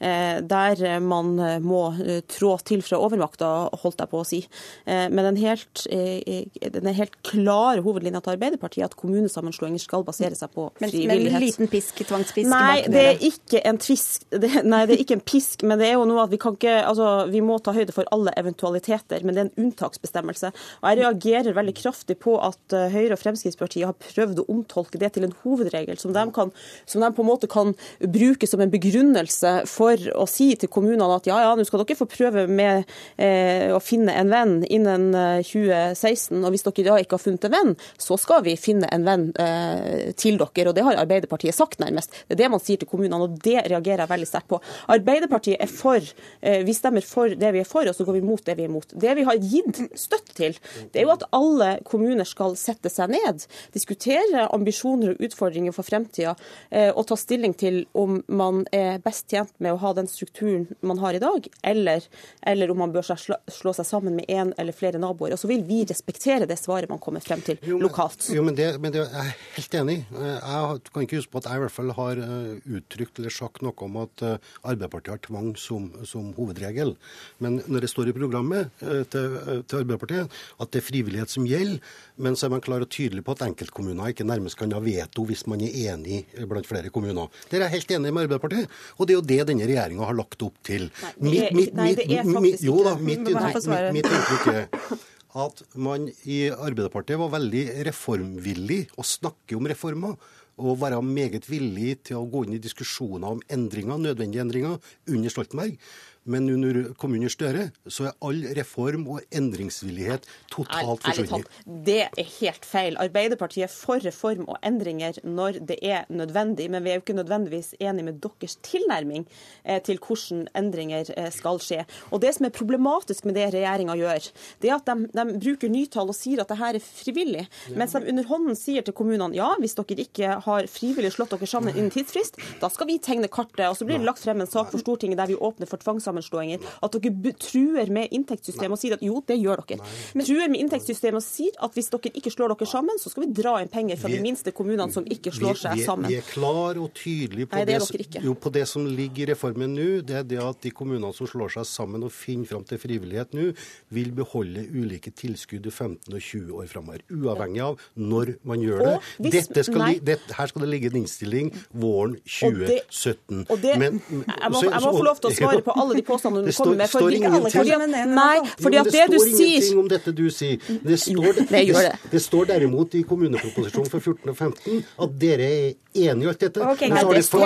eh, der man eh, må eh, trå til fra overmakta, holdt jeg på å si. Eh, men den helt, den er helt klare hovedlinja til Arbeiderpartiet at kommunesammenslåinger skal basere seg på frivillighet. Men en liten pisk, tvangspisk? Nei, det er ikke en tvisk, det, nei, det er ikke en pisk, men det er jo noe at vi kan ikke altså, Vi må ta høyde for alle eventualiteter, men det er en unntaksbestemmelse. Og Jeg reagerer veldig kraftig på at uh, Høyre og Fremskrittspartiet har prøvd å omtolke det til en hovedregel, som de, kan, som de på en måte kan bruke som en begrunnelse for å si til kommunene at ja, ja, nå skal dere få prøve med eh, å finne en venn innen 2016, og hvis dere da ikke har funnet en venn, så skal vi finne en venn eh, til dere. Og det har Arbeiderpartiet sagt, nærmest. Det er det man sier til kommunene, og det reagerer jeg veldig sterkt på. Arbeiderpartiet er for, eh, vi stemmer for det vi er for, og så går vi mot det vi er mot. Det vi har gitt støtte til, det er jo at alle kommuner skal sette seg ned, diskutere ambisjoner og utfordringer for fremtida, eh, og ta stilling til om man er best tjent med å ha den strukturen man har i dag, eller, eller om man bør slå, seg sammen med én eller flere naboer. Og så vil vi respektere det svaret man kommer frem til jo, men, lokalt. Jo, men det, men det, Jeg er helt enig. Jeg kan ikke huske på at jeg i hvert fall har eh, uttrykt eller sagt noe om at eh, Arbeiderpartiet har tvang som, som hovedregel. Men når det står i programmet eh, til, til, Arbeiderpartiet at det er frivillighet som gjelder, men så er man klar og tydelig på at enkeltkommuner ikke nærmest kan ha veto hvis man er enig blant flere kommuner. Der er jeg helt enig med Arbeiderpartiet, og det er jo det denne regjeringa har lagt opp til. Nei, det er, nei, det er faktisk ikke Jo da, mitt inntrykk er at man i Arbeiderpartiet var veldig reformvillig og snakke om reformer. Og være meget villig til å gå inn i diskusjoner om endringer, nødvendige endringer under Stoltenberg. Men under kommuner Støre så er all reform og endringsvillighet totalt forsvunnet. Det er helt feil. Arbeiderpartiet er for reform og endringer når det er nødvendig, men vi er jo ikke nødvendigvis enig med deres tilnærming eh, til hvordan endringer eh, skal skje. Og Det som er problematisk med det regjeringa gjør, det er at de, de bruker nytall og sier at dette er frivillig, mens de under hånden sier til kommunene ja, hvis dere ikke har frivillig slått dere sammen innen tidsfrist, da skal vi tegne kartet. Og så blir det lagt frem en sak for Stortinget der vi åpner for tvangssammenslåinger. At dere truer med inntektssystemet og sier at jo, det gjør dere. Men truer med inntektssystemet og sier at hvis dere ikke slår dere sammen, så skal vi dra inn penger fra de minste kommunene som ikke slår seg sammen. Vi er klar og tydelige på, Nei, det, det, jo, på det som ligger i reformen nå. Det er det at de kommunene som slår seg sammen og finner fram til frivillighet nå, vil beholde ulike tilskudd i 15 og 20 år framover. Uavhengig av når man gjør det. Hvis, skal, det her skal det ligge en innstilling våren 2017. Og det, Men, jeg, må, jeg, må, få lov til å svare på alle de påstandene du kommer med. For står ingenting, nei, fordi at det, det du sier om dette du sier. Det står, det, det. det står derimot i kommuneproposisjonen for 14 og 15 at dere er enig i alt dette. Okay, nei, det står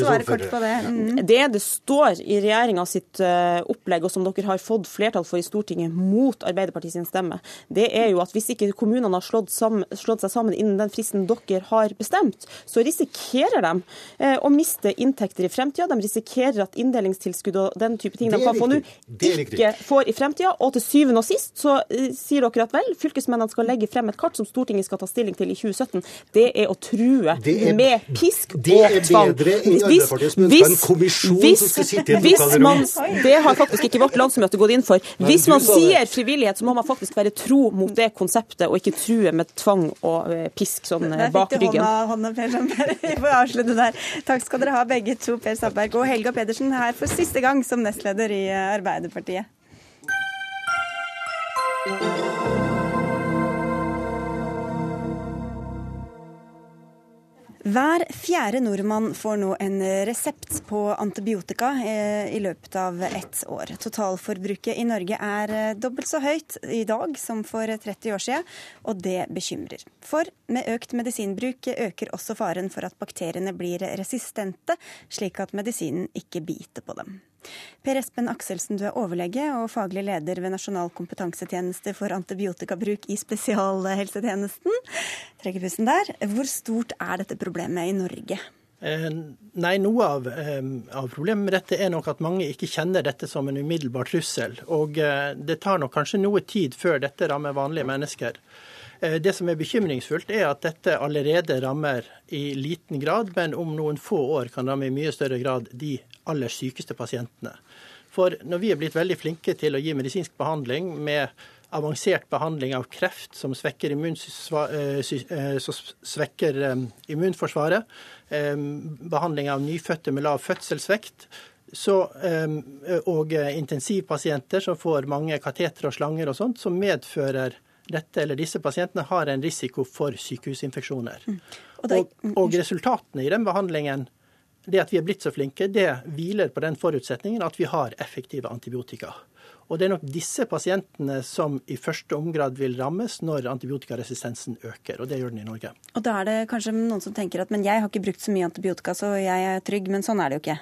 svare kort på det. Mm. Det det står i regjeringa sitt uh, opplegg, og som dere har fått flertall for i Stortinget mot Arbeiderpartiet sin stemme, det er jo at hvis ikke kommunene har slått, sammen, slått seg sammen innen den fristen dere har bestemt, så risikerer de uh, å miste inntekter i fremtida. De risikerer at inndelingstilskudd og den type ting de kan få nå, ikke får i fremtida. Og til syvende og sist så uh, sier dere at vel, fylkesmennene skal legge frem et kart som Stortinget skal ta stilling til i 2017. Det er å true er, med pisk og tvang. Det er bedre enn Arbeiderpartiet som ønsker en kommisjon hvis, som skal sitte i et hvis man, Det har faktisk ikke vårt landsmøte gått inn for. Hvis man sier frivillighet, så må man faktisk være tro mot det konseptet, og ikke true med tvang og pisk sånn bak ryggen. Hånda, per Vi får avslutte der. Takk skal dere ha begge to, Per Sandberg og Helga Pedersen, her for siste gang som nestleder i Arbeiderpartiet. Hver fjerde nordmann får nå en resept på antibiotika eh, i løpet av ett år. Totalforbruket i Norge er eh, dobbelt så høyt i dag som for 30 år siden, og det bekymrer. For med økt medisinbruk øker også faren for at bakteriene blir resistente, slik at medisinen ikke biter på dem. Per Espen Akselsen, du er overlege og faglig leder ved Nasjonal kompetansetjeneste for antibiotikabruk i spesialhelsetjenesten. Trekker pusten der. Hvor stort er dette problemet i Norge? Eh, nei, Noe av, eh, av, problemet med dette er nok at mange ikke kjenner dette som en umiddelbar trussel. Og eh, det tar nok kanskje noe tid før dette rammer vanlige mennesker. Det som er bekymringsfullt, er at dette allerede rammer i liten grad, men om noen få år kan ramme i mye større grad de aller sykeste pasientene. For når vi er blitt veldig flinke til å gi medisinsk behandling med avansert behandling av kreft som svekker, eh, eh, svekker eh, immunforsvaret, behandling av nyfødte med lav fødselsvekt, så, og intensivpasienter som får mange kateter og slanger og sånt, som medfører dette eller disse pasientene har en risiko for sykehusinfeksjoner. Mm. Og, og, resultatene i den behandlingen det at vi er blitt så flinke, det hviler på den forutsetningen at vi har effektive antibiotika. Og det er nok disse pasientene som i første omgrad vil rammes når antibiotikaresistensen øker, og det gjør den i Norge. Og da er det kanskje noen som tenker at men jeg har ikke brukt så mye antibiotika, så jeg er trygg, men sånn er det jo ikke.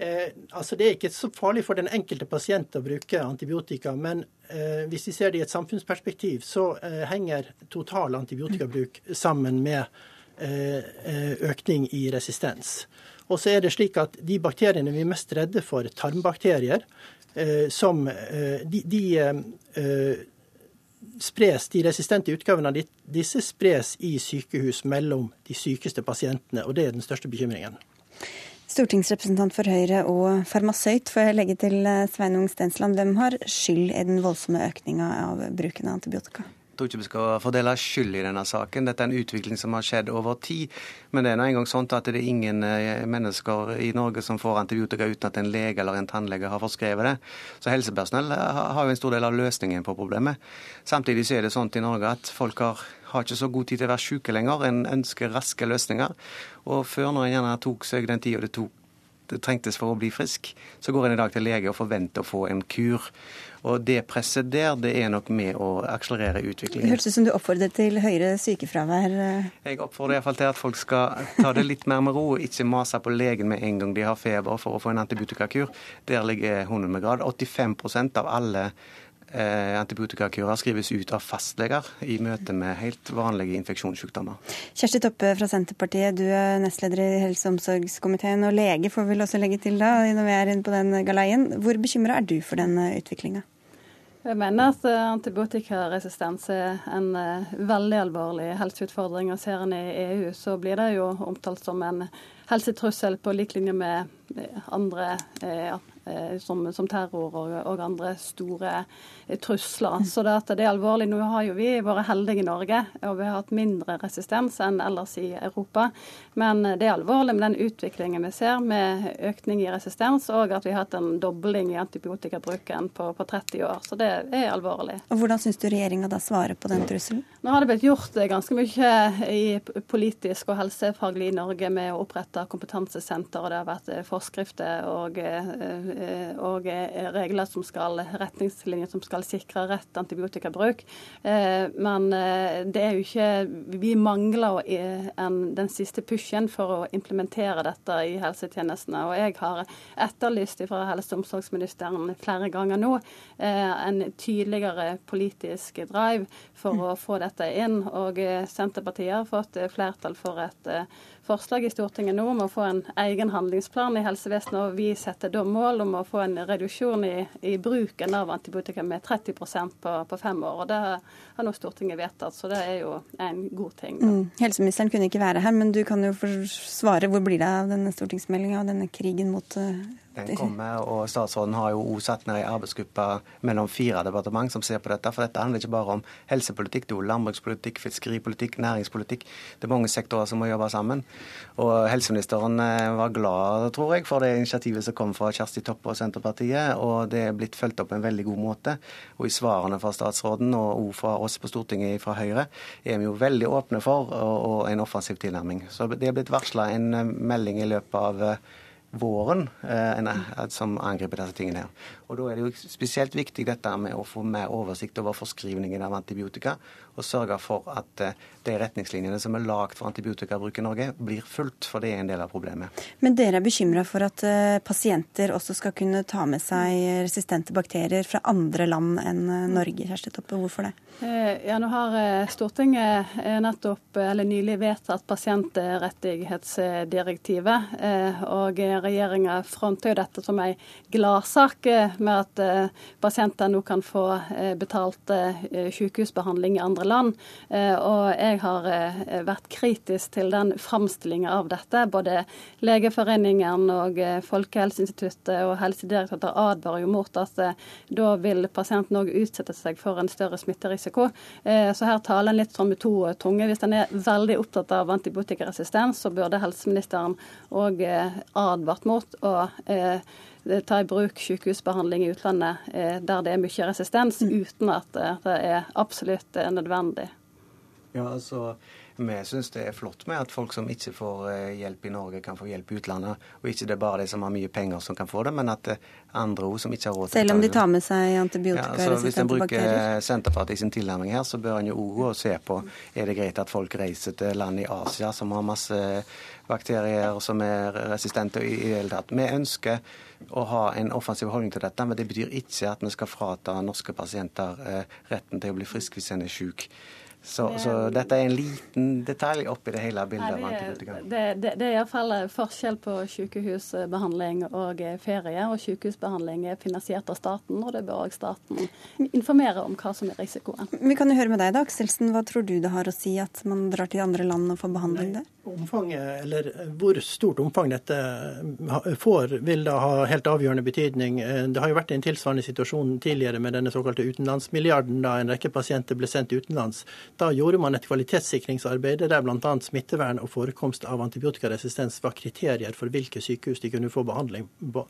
Eh, altså Det er ikke så farlig for den enkelte pasient å bruke antibiotika, men eh, hvis vi ser det i et samfunnsperspektiv, så eh, henger total antibiotikabruk sammen med økning i resistens. Og så er det slik at De bakteriene vi er mest redde for, tarmbakterier, eh, som de, de spres, de resistente utgavene av disse spres i sykehus mellom de sykeste pasientene. og Det er den største bekymringen. Stortingsrepresentant for Høyre og farmasøyt, får jeg legge til Sveinung Stensland. Hvem har skyld i den voldsomme økninga av bruken av antibiotika? Tror ikke vi skal fordele skyld i denne saken. Dette er en utvikling som har skjedd over tid. Men det er nå engang sånn at det er ingen eh, mennesker i Norge som får antibiotika uten at en lege eller en tannlege har forskrevet det. Så helsepersonell har jo en stor del av løsningen på problemet. Samtidig så er det sånn i Norge at folk har har ikke så god tid til å være syke lenger. En ønsker raske løsninger. Og før, når en gjerne tok seg den tida det det trengtes for å bli frisk, så går en i dag til lege og forventer å få en kur. Og det presset der, det er nok med å akselerere utviklingen. Det hørtes ut som du oppfordret til høyere sykefravær. Eh. Jeg oppfordrer iallfall til at folk skal ta det litt mer med ro, ikke mase på legen med en gang de har feber for å få en antibiotikakur. Der ligger hunden med grad. 85% av alle eh, antibiotikakurer skrives ut av fastleger i møte med helt vanlige infeksjonssykdommer. Kjersti Toppe fra Senterpartiet, du er nestleder i helse- og omsorgskomiteen, og lege får vi vel også legge til da, når vi er inne på den galeien. Hvor bekymra er du for den utviklinga? Jeg mener at eh, antibiotikaresistens er en uh, veldig alvorlig helseutfordring. og Ser en i EU, så blir det jo omtalt som en helsetrussel på lik linje med andre uh, Eh, som, som terror og, og, andre store eh, trusler. Mm. Så det, det, er alvorlig. Nå har jo vi vært heldige i Norge, og vi har hatt mindre resistens enn ellers i Europa. Men det er alvorlig med den utviklingen vi ser, med økning i resistens, og at vi har hatt en dobling i antibiotikabruken på, på 30 år. Så det er alvorlig. Og Hvordan syns du regjeringa da svarer på den trusselen? Nå har det blitt gjort ganske mye i politisk og helsefaglig i Norge med å opprette kompetansesenter, og det har vært forskrifter og Eh, og regler som skal, retningslinjer som skal sikre rett antibiotikabruk. Eh, men eh, det er jo ikke Vi mangler den siste pushen for å implementere dette i helsetjenestene. Og jeg har etterlyst fra helse- og omsorgsministeren flere ganger nå en tydeligere politisk drive for å få dette inn. Og Senterpartiet har fått flertall for et forslag i Stortinget nå om å få en egen handlingsplan i helsevesenet, og vi setter da mål om å få en reduksjon i, i bruken av antibiotika med 30% på, på, fem år. og Det har nå Stortinget vedtatt, så det er jo en god ting. Mm. Helseministeren kunne ikke være her, men du kan jo svare. Hvor blir det av denne stortingsmeldinga og denne krigen mot uh, Den kommer, og Statsråden har jo også satt ned en arbeidsgruppe mellom fire departement som ser på dette. For dette handler ikke bare om helsepolitikk, det er jo landbrukspolitikk, fiskeripolitikk, næringspolitikk. Det er mange sektorer som må jobbe sammen. Og helseministeren eh, var glad, tror jeg, for det initiativet som kom fra Kjersti Toppe og Senterpartiet. Og det er blitt fulgt opp på en veldig god måte. Og i svarene fra statsråden og også fra oss på Stortinget fra Høyre er vi jo veldig åpne for og, en offensiv tilnærming. Så det er blitt varsla en eh, melding i løpet av eh, våren eh, som angriper disse tingene. her. Og Da er det jo spesielt viktig dette med å få mer oversikt over forskrivningen av antibiotika, og sørge for at eh, de retningslinjene som er lagd for antibiotikabruk i Norge, blir fulgt, for det er en del av problemet. Men dere er bekymra for at eh, pasienter også skal kunne ta med seg resistente bakterier fra andre land enn eh, Norge, Kjersti Toppe. Hvorfor det? Ja, nå har Stortinget nettopp eller nylig vedtatt pasientrettighetsdirektivet. Og regjeringa fronter jo dette som ei gladsak med at eh, pasienter nå kan få eh, betalt eh, sykehusbehandling i andre land. Og jeg har vært kritisk til den framstillinga av dette. Både Legeforeningen og Folkehelseinstituttet og Helsedirektoratet advarer jo mot at da vil pasienten òg utsette seg for en større smitterisiko. Så her taler en litt sånn med to tunge. Hvis en er veldig opptatt av antibiotikaresistens, så burde helseministeren òg advart mot å ta i bruk sykehusbehandling i utlandet eh, der det er mye resistens, mm. uten at eh, det er absolutt eh, nødvendig. Ja, altså, Vi syns det er flott med at folk som ikke får hjelp i Norge, kan få hjelp i utlandet. Og ikke det er bare de som har mye penger som kan få det, men at andre òg som ikke har råd til det. Selv om de tar med seg antibiotikaresistente ja, Hvis en bruker Senterpartiet sin tilnærming her, så bør en jo òg gå og se på er det greit at folk reiser til land i Asia som har masse bakterier som er resistente i det hele tatt. Vi ønsker å ha en offensiv holdning til dette, men det betyr ikke at vi skal frata norske pasienter eh, retten til å bli friske hvis en er syk. Så, så, dette er en liten detalj oppi det hele bildet av antibiotika. Det, det, det er iallfall forskjell på sykehusbehandling og ferie. Og sykehusbehandling er finansiert av staten, og det bør òg staten informere om hva som er risikoen. Vi kan jo høre med deg da, Akselsen. Hva tror du det har å si at man drar til andre land og får behandling der? Omfanget, eller Hvor stort omfang dette får, vil da ha helt avgjørende betydning. Det har jo vært en tilsvarende situasjon tidligere med denne såkalte utenlandsmilliarden, da en rekke pasienter ble sendt utenlands. Da gjorde man et kvalitetssikringsarbeid der bl.a. smittevern og forekomst av antibiotikaresistens var kriterier for hvilke sykehus de kunne få behandling på.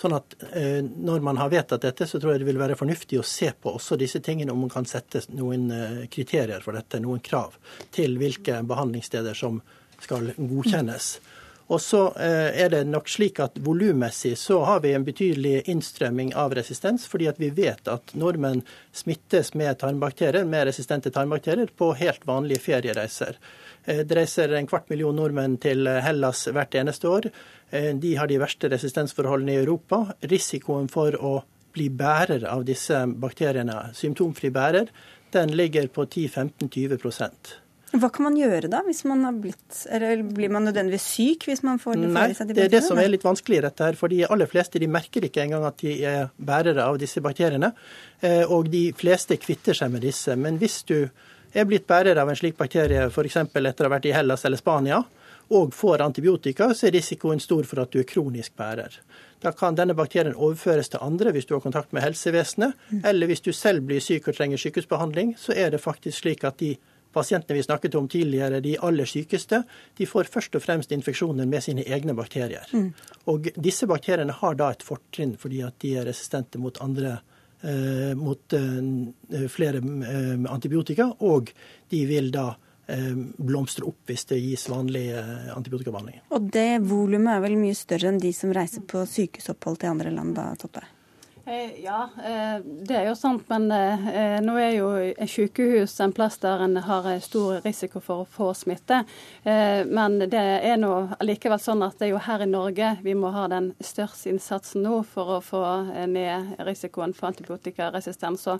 Sånn at eh, Når man har vedtatt dette, så tror jeg det vil være fornuftig å se på også disse tingene, om man kan sette noen eh, kriterier for dette, noen krav til hvilke behandlingssteder som skal godkjennes. Og så eh, er det nok slik at Volummessig så har vi en betydelig innstrømming av resistens, fordi at vi vet at nordmenn smittes med tarmbakterier, med resistente tarmbakterier på helt vanlige feriereiser. Eh, det reiser en kvart million nordmenn til Hellas hvert eneste år. Eh, de har de verste resistensforholdene i Europa. Risikoen for å bli bærer av disse bakteriene, symptomfri bærer, den ligger på 10-15-20 hva kan man gjøre da, hvis man har blitt Eller blir man nødvendigvis syk hvis man får det Nei, seg de det er det som er litt vanskelig i dette her. For de aller fleste de merker ikke engang at de er bærere av disse bakteriene. Eh, og de fleste kvitter seg med disse. Men hvis du er blitt bærer av en slik bakterie f.eks. etter å ha vært i Hellas eller Spania, og får antibiotika, så er risikoen stor for at du er kronisk bærer. Da kan denne bakterien overføres til andre hvis du har kontakt med helsevesenet, mm. eller hvis du selv blir syk og trenger sykehusbehandling, så er det faktisk slik at de Pasientene vi snakket om tidligere, de aller sykeste, de får først og fremst infeksjoner med sine egne bakterier. Mm. Og disse bakteriene har da et fortrinn fordi at de er resistente mot andre eh, mot eh, flere eh, antibiotika, og de vil da eh, blomstre opp hvis det gis vanlig eh, antibiotikabehandling. Og det volumet er vel mye større enn de som reiser på sykehusopphold til andre land, da, Toppe? Eh, ja, eh, det er jo sant. Men eh, nå er jo sykehus en plass der en har stor risiko for å få smitte. Men det er nå likevel sånn at det er jo her i Norge vi må ha den største innsatsen nå for å få ned risikoen for antibiotikaresistens. Så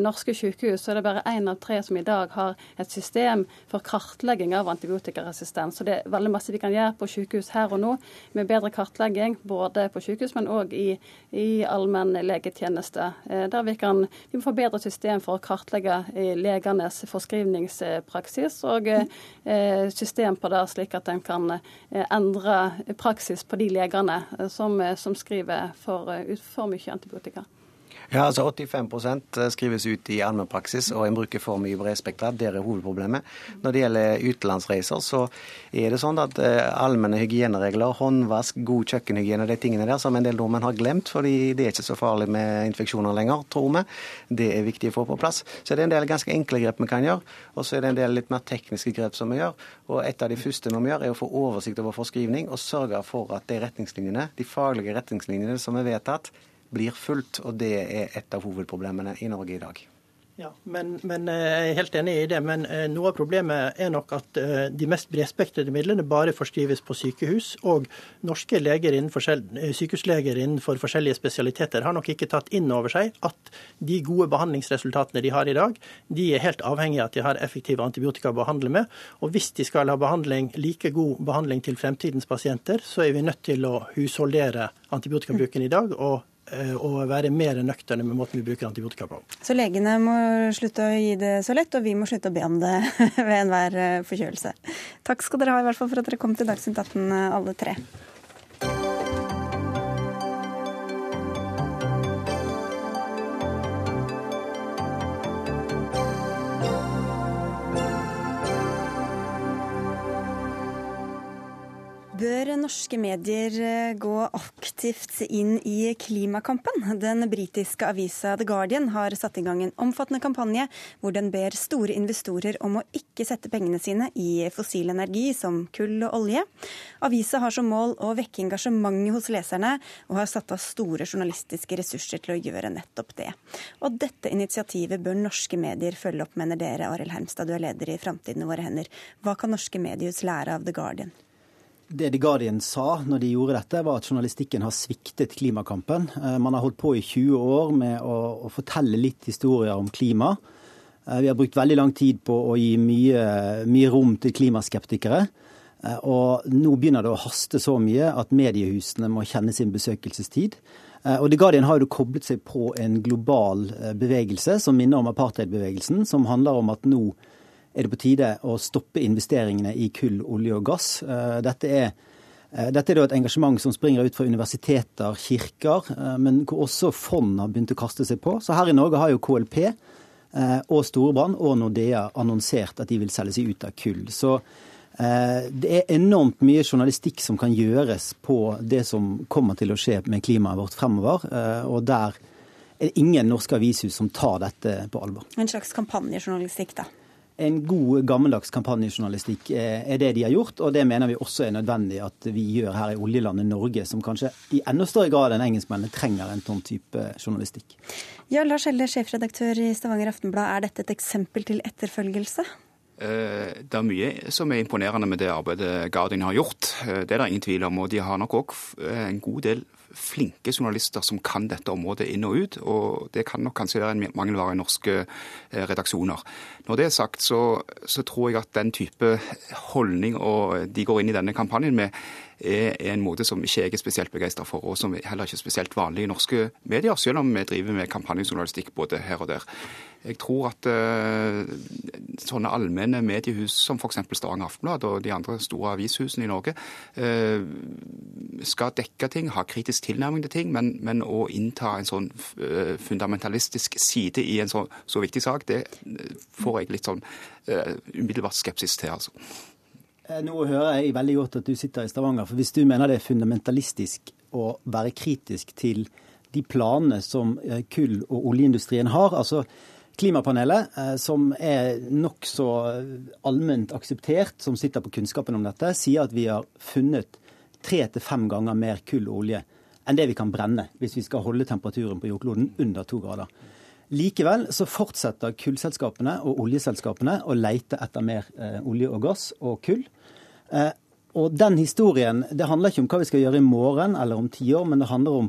norske sykehus så er det bare én av tre som i dag har et system for kartlegging av antibiotikaresistens. Så det er veldig masse vi kan gjøre på sykehus her og nå med bedre kartlegging, både på sykehus, men òg i, i allmenn allmennlegetjeneste. Der vi kan vi må få bedre system for å kartlegge legenes forskrivningspraksis og system på det, slik at en kan endre praksis på de legene som, som skriver for, for mye antibiotika. Ja, altså 85 eh, skrives ut i allmennpraksis, og en bruker for mye bredspektra. Det er hovedproblemet. Når det gjelder utenlandsreiser, så er det sånn at eh, allmenne hygieneregler, håndvask, god kjøkkenhygiene, de tingene der som en del nordmenn har glemt, fordi det er ikke så farlig med infeksjoner lenger, tror vi. Det er viktig å få på plass. Så det er en del ganske enkle grep vi kan gjøre, og så er det en del litt mer tekniske grep som vi gjør. Og et av de første vi må gjøre, er å få oversikt over forskrivning og sørge for at de retningslinjene, de faglige retningslinjene som er vedtatt, blir fulgt. Og det er et av hovedproblemene i Norge i dag. Ja, men, men, eh, Jeg er helt enig i det, men eh, noe av problemet er nok at eh, de mest bredspektrede midlene bare forskrives på sykehus. Og norske leger innenfor, sykehusleger innenfor forskjellige spesialiteter har nok ikke tatt inn over seg at de gode behandlingsresultatene de har i dag, de er helt avhengig av at de har effektive antibiotika å behandle med. Og hvis de skal ha behandling, like god behandling til fremtidens pasienter, så er vi nødt til å husholdere antibiotikabruken i dag. og og være mer nøkterne med måten vi bruker antibiotika på. Så legene må slutte å gi det så lett, og vi må slutte å be om det ved enhver eh, forkjølelse. Takk skal dere ha i hvert fall for at dere kom til Dagsnytt 18 eh, alle tre. Bør norske medier eh, gå aktivt inn i klimakampen? Den britiske avisa The Guardian har satt i gang en omfattende kampanje hvor den ber store investorer om å ikke sette pengene sine i fossil energi som kull og olje. Avisa har som mål å vekke engasjementet hos leserne, og har satt av store journalistiske ressurser til å gjøre nettopp det. Og dette initiativet bør norske medier følge opp, mener dere, Arild Hermstad, du er leder i Framtiden i våre hender. Hva kan norske mediehus lære av The Guardian? Det The Guardian sa når de gjorde dette, var at journalistikken har sviktet klimakampen. Eh, man har holdt på i 20 år med å, å fortelle litt historier om klima. Eh, vi har brukt veldig lang tid på å gi mye, mye rom til klimaskeptikere. Eh, og nå begynner det å haste så mye at mediehusene må kjenne sin besøkelsestid. Og The Guardian har jo koblet seg på en global bevegelse som minner om apartheidbevegelsen, som handler om at nå er det på tide å stoppe investeringene i kull, olje og gass. Eh, dette er, eh, dette er et engasjement som springer ut fra universiteter, kirker, eh, men hvor også fond har begynt å kaste seg på. Så her i Norge har jo KLP og Storebrand og Nordea annonsert at de vil selge seg ut av kull. Så det er enormt mye journalistikk som kan gjøres på det som kommer til å skje med klimaet vårt fremover. Og der er det ingen norske avishus som tar dette på alvor. En slags kampanjejournalistikk, da? En god, gammeldags kampanjejournalistikk er det de har gjort, og det mener vi også er nødvendig at vi gjør her i oljelandet Norge, som kanskje i enda større grad enn engelskmennene trenger en sånn type journalistikk. Ja, Lars Helle, sjefredaktør i Stavanger Aftenblad, er dette et eksempel til etterfølgelse? Eh, det er mye som er imponerende med det arbeidet Guardian har gjort. Eh, det er det ingen tvil om. Og de har nok òg en god del flinke journalister som kan dette området inn og ut. Og det kan nok kanskje være en mangelvare i norske eh, redaksjoner. Når det er sagt, så, så tror jeg at den type holdning og de går inn i denne kampanjen med, er en måte som ikke jeg er spesielt begeistra for, og som heller ikke er spesielt vanlig i norske medier, selv om vi driver med kampanjejournalistikk både her og der. Jeg tror at uh, sånne allmenne mediehus som f.eks. Stavanger Aftenblad og de andre store avishusene i Norge uh, skal dekke ting, ha kritisk tilnærming til ting, men, men å innta en sånn uh, fundamentalistisk side i en så, så, viktig sak, det får jeg litt sånn umiddelbart skepsis til. altså. Eh, nå hører jeg veldig godt at du sitter i Stavanger. for Hvis du mener det er fundamentalistisk å være kritisk til de planene som eh, kull- og oljeindustrien har altså Klimapanelet, eh, som er nokså allment akseptert, som sitter på kunnskapen om dette, sier at vi har funnet tre til fem ganger mer kull og olje enn det vi kan brenne hvis vi skal holde temperaturen på jordkloden under to grader. Likevel så fortsetter kullselskapene og oljeselskapene å leite etter mer eh, olje og gass og kull. Eh, og den historien det handler ikke om hva vi skal gjøre i morgen eller om ti år, men det handler om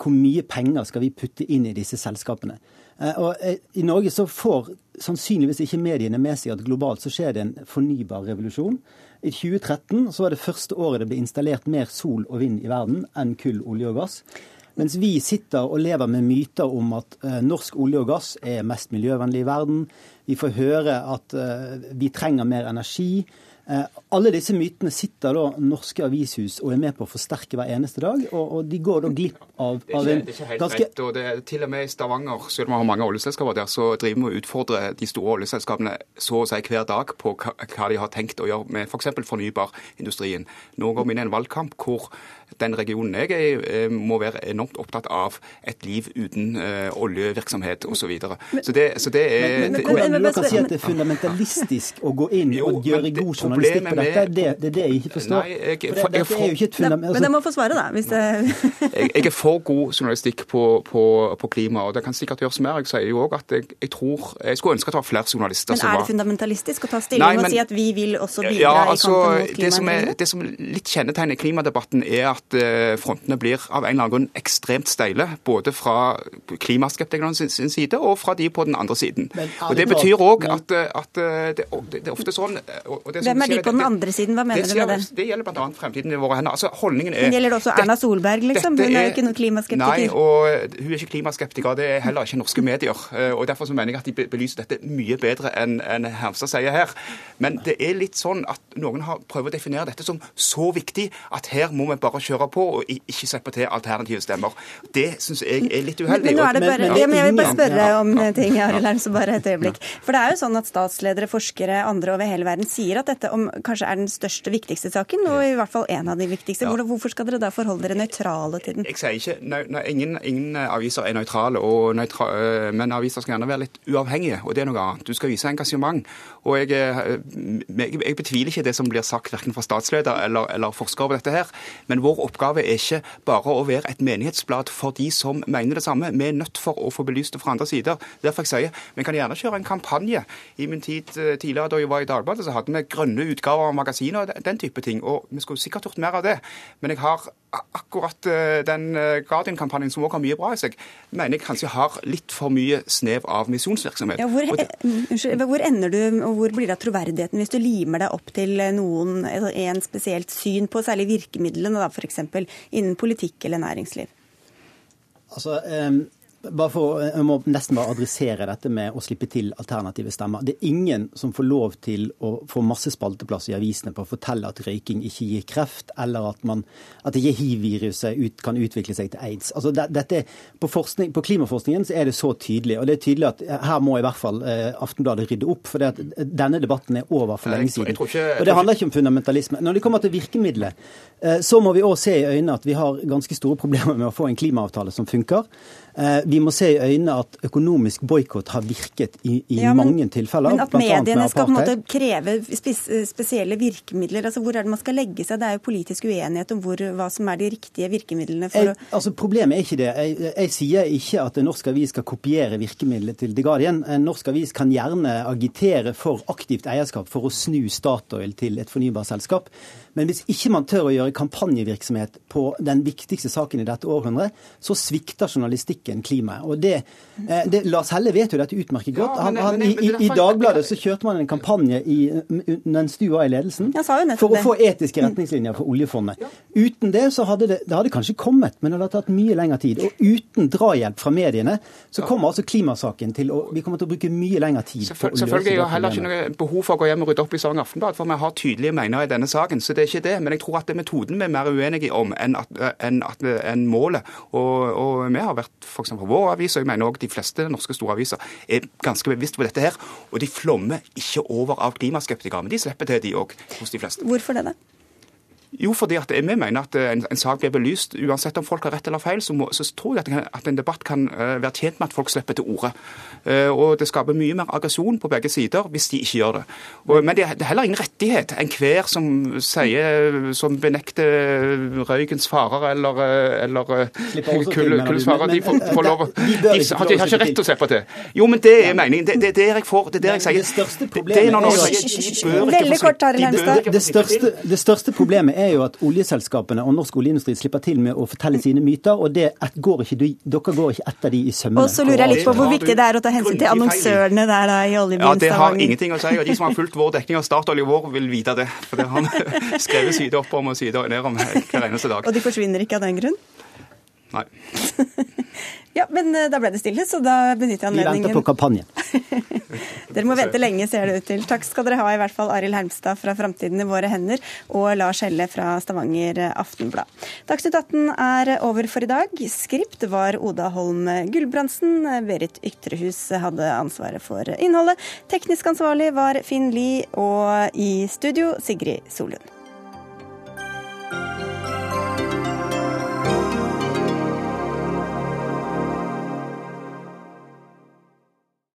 hvor mye penger skal vi putte inn i disse selskapene. Eh, og I Norge så får sannsynligvis ikke mediene med seg at globalt så skjer det en fornybar revolusjon. I 2013 så var det første året det ble installert mer sol og vind i verden enn kull, olje og gass. Mens vi sitter og lever med myter om at eh, norsk olje og gass er mest miljøvennlig i verden. Vi får høre at eh, vi trenger mer energi. Eh, alle disse mytene sitter da norske avishus og er med på å forsterke hver eneste dag, og, og de går da glipp av, Det er av ikke, en det er ikke helt ganske rett. og det er Til og med i Stavanger, selv om vi har mange oljeselskaper der, så driver vi og utfordrer de store oljeselskapene så å si hver dag på hva de har tenkt å gjøre med f.eks. For fornybarindustrien. Nå går vi inn i en valgkamp hvor den regionen jeg er i, eh, må være enormt opptatt av et liv uten uh, oljevirksomhet osv. Så, videre. så, det, så det er men, men, vil kan si at det er fundamentalistisk å gå inn og gjøre god journalistikk på dette? Det, det er det jeg ikke forstår. Nei, jeg- For for- dette er jo ikke et fundament Men jeg må få svare, da. Hvis det... jeg, jeg er for god journalistikk på, på, på klima, og det kan sikkert gjøres mer. Jeg sier jo òg at jeg, jeg tror Jeg skulle ønske at det var flere journalister som var Men er det fundamentalistisk å ta stilling Nei, og si at vi vil også bidra Ja, i altså, kampen mot det som, er, det som litt kjennetegner klimadebatten, er at eh, frontene blir av en eller annen grunn ekstremt steile. Både fra klimaskeptikerne sin, sin side og fra de på den andre siden. Og Det betyr òg at, eh, at eh, det, det, det er ofte sånn og, og det som Hvem er de på den andre siden? Hva mener det, du med det? Det gjelder bl.a. fremtiden i våre hender. Altså, holdningen er Men gjelder det også Erna Solberg, liksom? Hun er jo ikke noen klimaskeptiker. Nei, og hun er ikke klimaskeptiker. Det er heller ikke norske medier. Og Derfor så mener jeg at de belyser dette mye bedre enn en Hermstad sier her. Men det er litt sånn at noen har prøvd å definere dette som så viktig at her må vi bare kjøre på og ikke slippe til alternative stemmer. Det syns jeg er litt uheldig. men nå er det bare, Ja. ja, men jeg vil bare spørre Ja. om eh, ting, Arild Ernst, bare et øyeblikk. For det er jo sånn at statsledere, forskere, andre over hele verden sier at dette om, kanskje er den største, viktigste saken, og i hvert fall en av de viktigste. Hvorfor skal dere da forholde dere nøytrale til den? Jeg sier ikke, nei, nei, ingen, ingen aviser er nøytrale, og nøytra, øh, men aviser skal gjerne være litt uavhengige, og det er noe annet. Du skal vise engasjement. Og jeg, øh, jeg, jeg betviler ikke det som blir sagt verken fra statsleder eller, eller forskere over dette her, men vår oppgave er ikke bare å være et menighetsblad for de som mener det samme. Vi er nødt for å få belyst det fra andre sider. Derfor jeg sier, Vi kan gjerne kjøre en kampanje. I min tid øh, tidligere da jeg var i Dagbladet, så hadde vi grønne utgaver av magasiner og den- type ting. Og vi skulle sikkert gjort mer av det. Men jeg har akkurat øh, den øh, Guardian-kampanjen som også har mye bra i seg, mener jeg kanskje har litt for mye snev av misjonsvirksomhet. Ja, hvor, eh, unnskyld, hvor ender du, og hvor blir det av troverdigheten hvis du limer deg opp til noen, altså en spesielt syn på særlig virkemidlene, f.eks. innen politikk eller næringsliv? Altså, bare for, Jeg må nesten bare adressere dette med å slippe til alternative stemmer. Det er ingen som får lov til å få masse spalteplass i avisene på å fortelle at røyking ikke gir kreft, eller at, man, at ikke hiv-viruset ut, kan utvikle seg til aids. Altså, det, dette, på, forskning, på klimaforskningen så er det så tydelig. og det er tydelig at Her må i hvert fall eh, Aftenbladet rydde opp. for det at denne debatten er over for lenge siden. og Det handler ikke om fundamentalisme. Når det kommer til virkemidlet, eh, så må vi òg se i øynene at vi har ganske store problemer med å få en klimaavtale som funker. Eh, Vi må se i øynene at økonomisk boikott har virket i, i Ja, men- mange tilfeller. Men at mediene skal på en måte kreve spesielle virkemidler, altså hvor er det man skal legge seg? Det er jo politisk uenighet om hvor, hva som er de riktige virkemidlene for Jeg, altså Problemet er ikke det. Jeg, jeg sier ikke at en norsk avis skal kopiere virkemidlet til The Guardian. En norsk avis kan gjerne agitere for aktivt eierskap for å snu Statoil til et fornybarselskap. Men hvis ikke man tør å gjøre kampanjevirksomhet på den viktigste saken i dette århundret, så svikter journalistikken klimaet. Og det, eh, det, Lars Helle vet jo dette utmerket godt. Han, han, i, i, I Dagbladet så kjørte man en kampanje i, mens du var i ledelsen, for å få etiske retningslinjer for oljefondet. Uten det så hadde det, det hadde kanskje kommet, men det hadde tatt mye lengre tid. Og uten drahjelp fra mediene så kommer altså klimasaken til å Vi kommer til å bruke mye lengre tid på å Selvfølgelig, det Jeg heller ikke noe behov for å gå hjem og rydde opp i Sogn Aftenblad, for vi har tydelige meninger i denne saken. så det er ikke det. Men jeg tror at det er metoden vi er mer uenige om enn, at, enn, at, enn målet. Og, og vi har vært f.eks. vår avis, og jeg mener også de fleste norske store aviser, er ganske bevisst på dette her. Og de flommer ikke over av klimaskeptikere, men de slipper til, de òg, hos de fleste. Hvorfor det, da? Jo, fordi at vi mener at en, en sak blir belyst. Uansett om folk har rett eller feil, så, må, så tror jeg at, en- at en debatt kan eh, være tjent med at folk slipper til orde. Eh, og det skaper mye mer aggresjon på begge sider hvis de ikke gjør det. Og, men det er, det er heller ingen rettighet. Enhver som sier, som benekter røykens farer eller, eh, eller eh, Slipper også til, kull- mener du, kullets farer, de får, får lov de har ikke få å de har ikke rett til å slippe til. Jo, men det er meningen. Det, det er der jeg får, det er der jeg sier. Det største Det er Det største, det største problemet er jo at oljeselskapene og norsk oljeindustri slipper til med å fortelle sine myter, og det et- går ikke, dere går ikke etter de i sømmene. Og så lurer jeg litt på hvor viktig det er å ta hensyn til annonsørene der da i Ja, Det har ingenting å si. og De som har fulgt vår dekning av Statoil i vår, vil vite det. For det har han skrevet side opp om og side ned om hver eneste dag. Og de forsvinner ikke av den grunn? Nei. ja, men eh, da ble det stille, så da benytter jeg anledningen. Vi venter på kampanjen. Dere må vente lenge, ser det ut til. Takk skal dere ha, i hvert fall Arild Hermstad fra Framtiden i våre hender og Lars Helle fra Stavanger Aftenblad. Dagsnytt 18 er over for i dag. Skript var Oda Holm Gulbrandsen. Berit Ytrehus hadde ansvaret for innholdet. Teknisk ansvarlig var Finn Lie, og i studio Sigrid Solund.